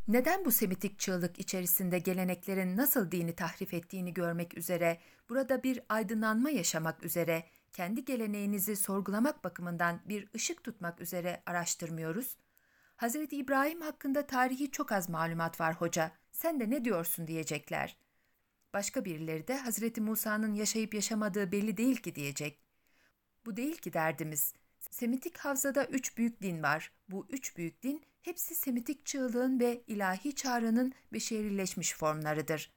Speaker 1: Neden bu Semitik çığlık içerisinde geleneklerin nasıl dini tahrif ettiğini görmek üzere, burada bir aydınlanma yaşamak üzere, kendi geleneğinizi sorgulamak bakımından bir ışık tutmak üzere araştırmıyoruz? Hazreti İbrahim hakkında tarihi çok az malumat var hoca. Sen de ne diyorsun diyecekler. Başka birileri de Hazreti Musa'nın yaşayıp yaşamadığı belli değil ki diyecek. Bu değil ki derdimiz. Semitik havzada üç büyük din var. Bu üç büyük din hepsi Semitik çığlığın ve ilahi çağrının beşerileşmiş formlarıdır.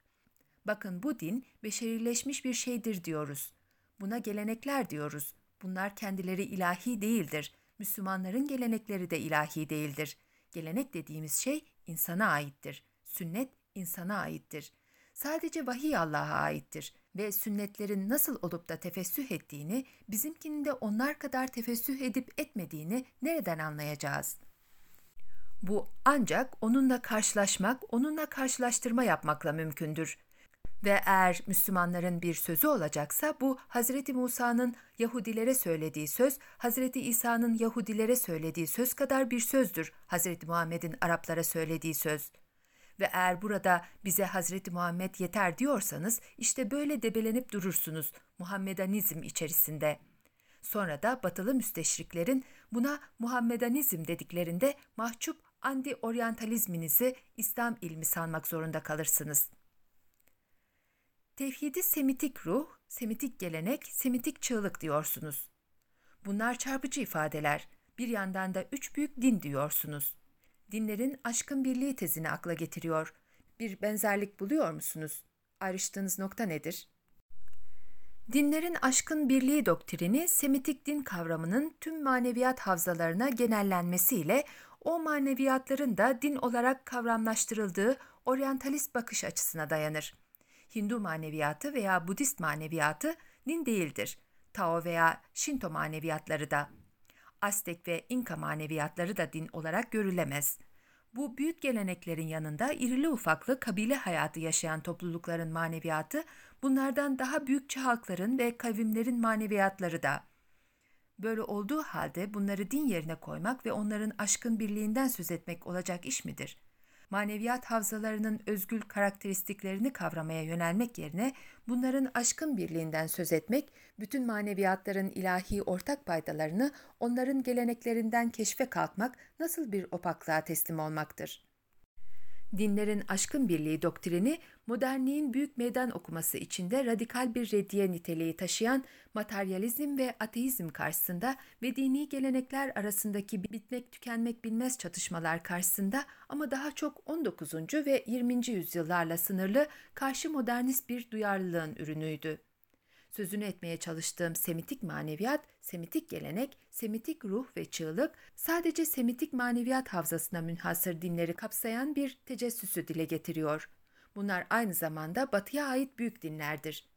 Speaker 1: Bakın bu din beşerileşmiş bir şeydir diyoruz. Buna gelenekler diyoruz. Bunlar kendileri ilahi değildir. Müslümanların gelenekleri de ilahi değildir. Gelenek dediğimiz şey insana aittir. Sünnet insana aittir. Sadece vahiy Allah'a aittir ve sünnetlerin nasıl olup da tefessüh ettiğini, bizimkinin de onlar kadar tefessüh edip etmediğini nereden anlayacağız? Bu ancak onunla karşılaşmak, onunla karşılaştırma yapmakla mümkündür. Ve eğer Müslümanların bir sözü olacaksa bu Hazreti Musa'nın Yahudilere söylediği söz, Hazreti İsa'nın Yahudilere söylediği söz kadar bir sözdür Hazreti Muhammed'in Araplara söylediği söz. Ve eğer burada bize Hazreti Muhammed yeter diyorsanız işte böyle debelenip durursunuz Muhammedanizm içerisinde. Sonra da batılı müsteşriklerin buna Muhammedanizm dediklerinde mahcup anti-oryantalizminizi İslam ilmi sanmak zorunda kalırsınız.'' Tevhidi Semitik ruh, Semitik gelenek, Semitik çığlık diyorsunuz. Bunlar çarpıcı ifadeler. Bir yandan da üç büyük din diyorsunuz. Dinlerin aşkın birliği tezini akla getiriyor. Bir benzerlik buluyor musunuz? Ayrıştığınız nokta nedir? Dinlerin aşkın birliği doktrini Semitik din kavramının tüm maneviyat havzalarına genellenmesiyle o maneviyatların da din olarak kavramlaştırıldığı oryantalist bakış açısına dayanır. Hindu maneviyatı veya Budist maneviyatı din değildir. Tao veya Shinto maneviyatları da. Aztek ve İnka maneviyatları da din olarak görülemez. Bu büyük geleneklerin yanında irili ufaklı kabile hayatı yaşayan toplulukların maneviyatı, bunlardan daha büyükçe halkların ve kavimlerin maneviyatları da. Böyle olduğu halde bunları din yerine koymak ve onların aşkın birliğinden söz etmek olacak iş midir?'' Maneviyat havzalarının özgül karakteristiklerini kavramaya yönelmek yerine bunların aşkın birliğinden söz etmek, bütün maneviyatların ilahi ortak paydalarını onların geleneklerinden keşfe kalkmak nasıl bir opaklığa teslim olmaktır? Dinlerin aşkın birliği doktrini, modernliğin büyük meydan okuması içinde radikal bir reddiye niteliği taşıyan materyalizm ve ateizm karşısında ve dini gelenekler arasındaki bitmek tükenmek bilmez çatışmalar karşısında ama daha çok 19. ve 20. yüzyıllarla sınırlı karşı modernist bir duyarlılığın ürünüydü sözünü etmeye çalıştığım Semitik maneviyat, Semitik gelenek, Semitik ruh ve çığlık sadece Semitik maneviyat havzasına münhasır dinleri kapsayan bir tecessüsü dile getiriyor. Bunlar aynı zamanda batıya ait büyük dinlerdir.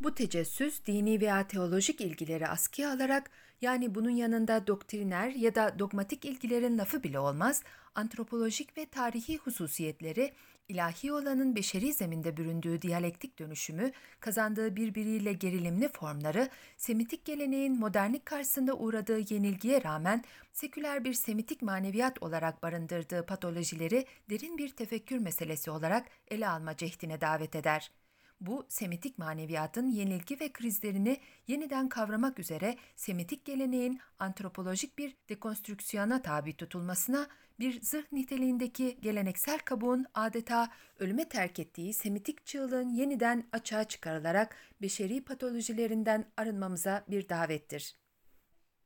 Speaker 1: Bu tecessüs dini veya teolojik ilgileri askıya alarak yani bunun yanında doktriner ya da dogmatik ilgilerin lafı bile olmaz, antropolojik ve tarihi hususiyetleri ilahi olanın beşeri zeminde büründüğü diyalektik dönüşümü, kazandığı birbiriyle gerilimli formları, Semitik geleneğin modernlik karşısında uğradığı yenilgiye rağmen seküler bir Semitik maneviyat olarak barındırdığı patolojileri derin bir tefekkür meselesi olarak ele alma cehdine davet eder.'' Bu Semitik maneviyatın yenilgi ve krizlerini yeniden kavramak üzere Semitik geleneğin antropolojik bir dekonstrüksiyona tabi tutulmasına bir zırh niteliğindeki geleneksel kabuğun adeta ölüme terk ettiği Semitik çığlığın yeniden açığa çıkarılarak beşeri patolojilerinden arınmamıza bir davettir.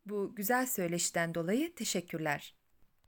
Speaker 1: Bu güzel söyleşiden dolayı teşekkürler.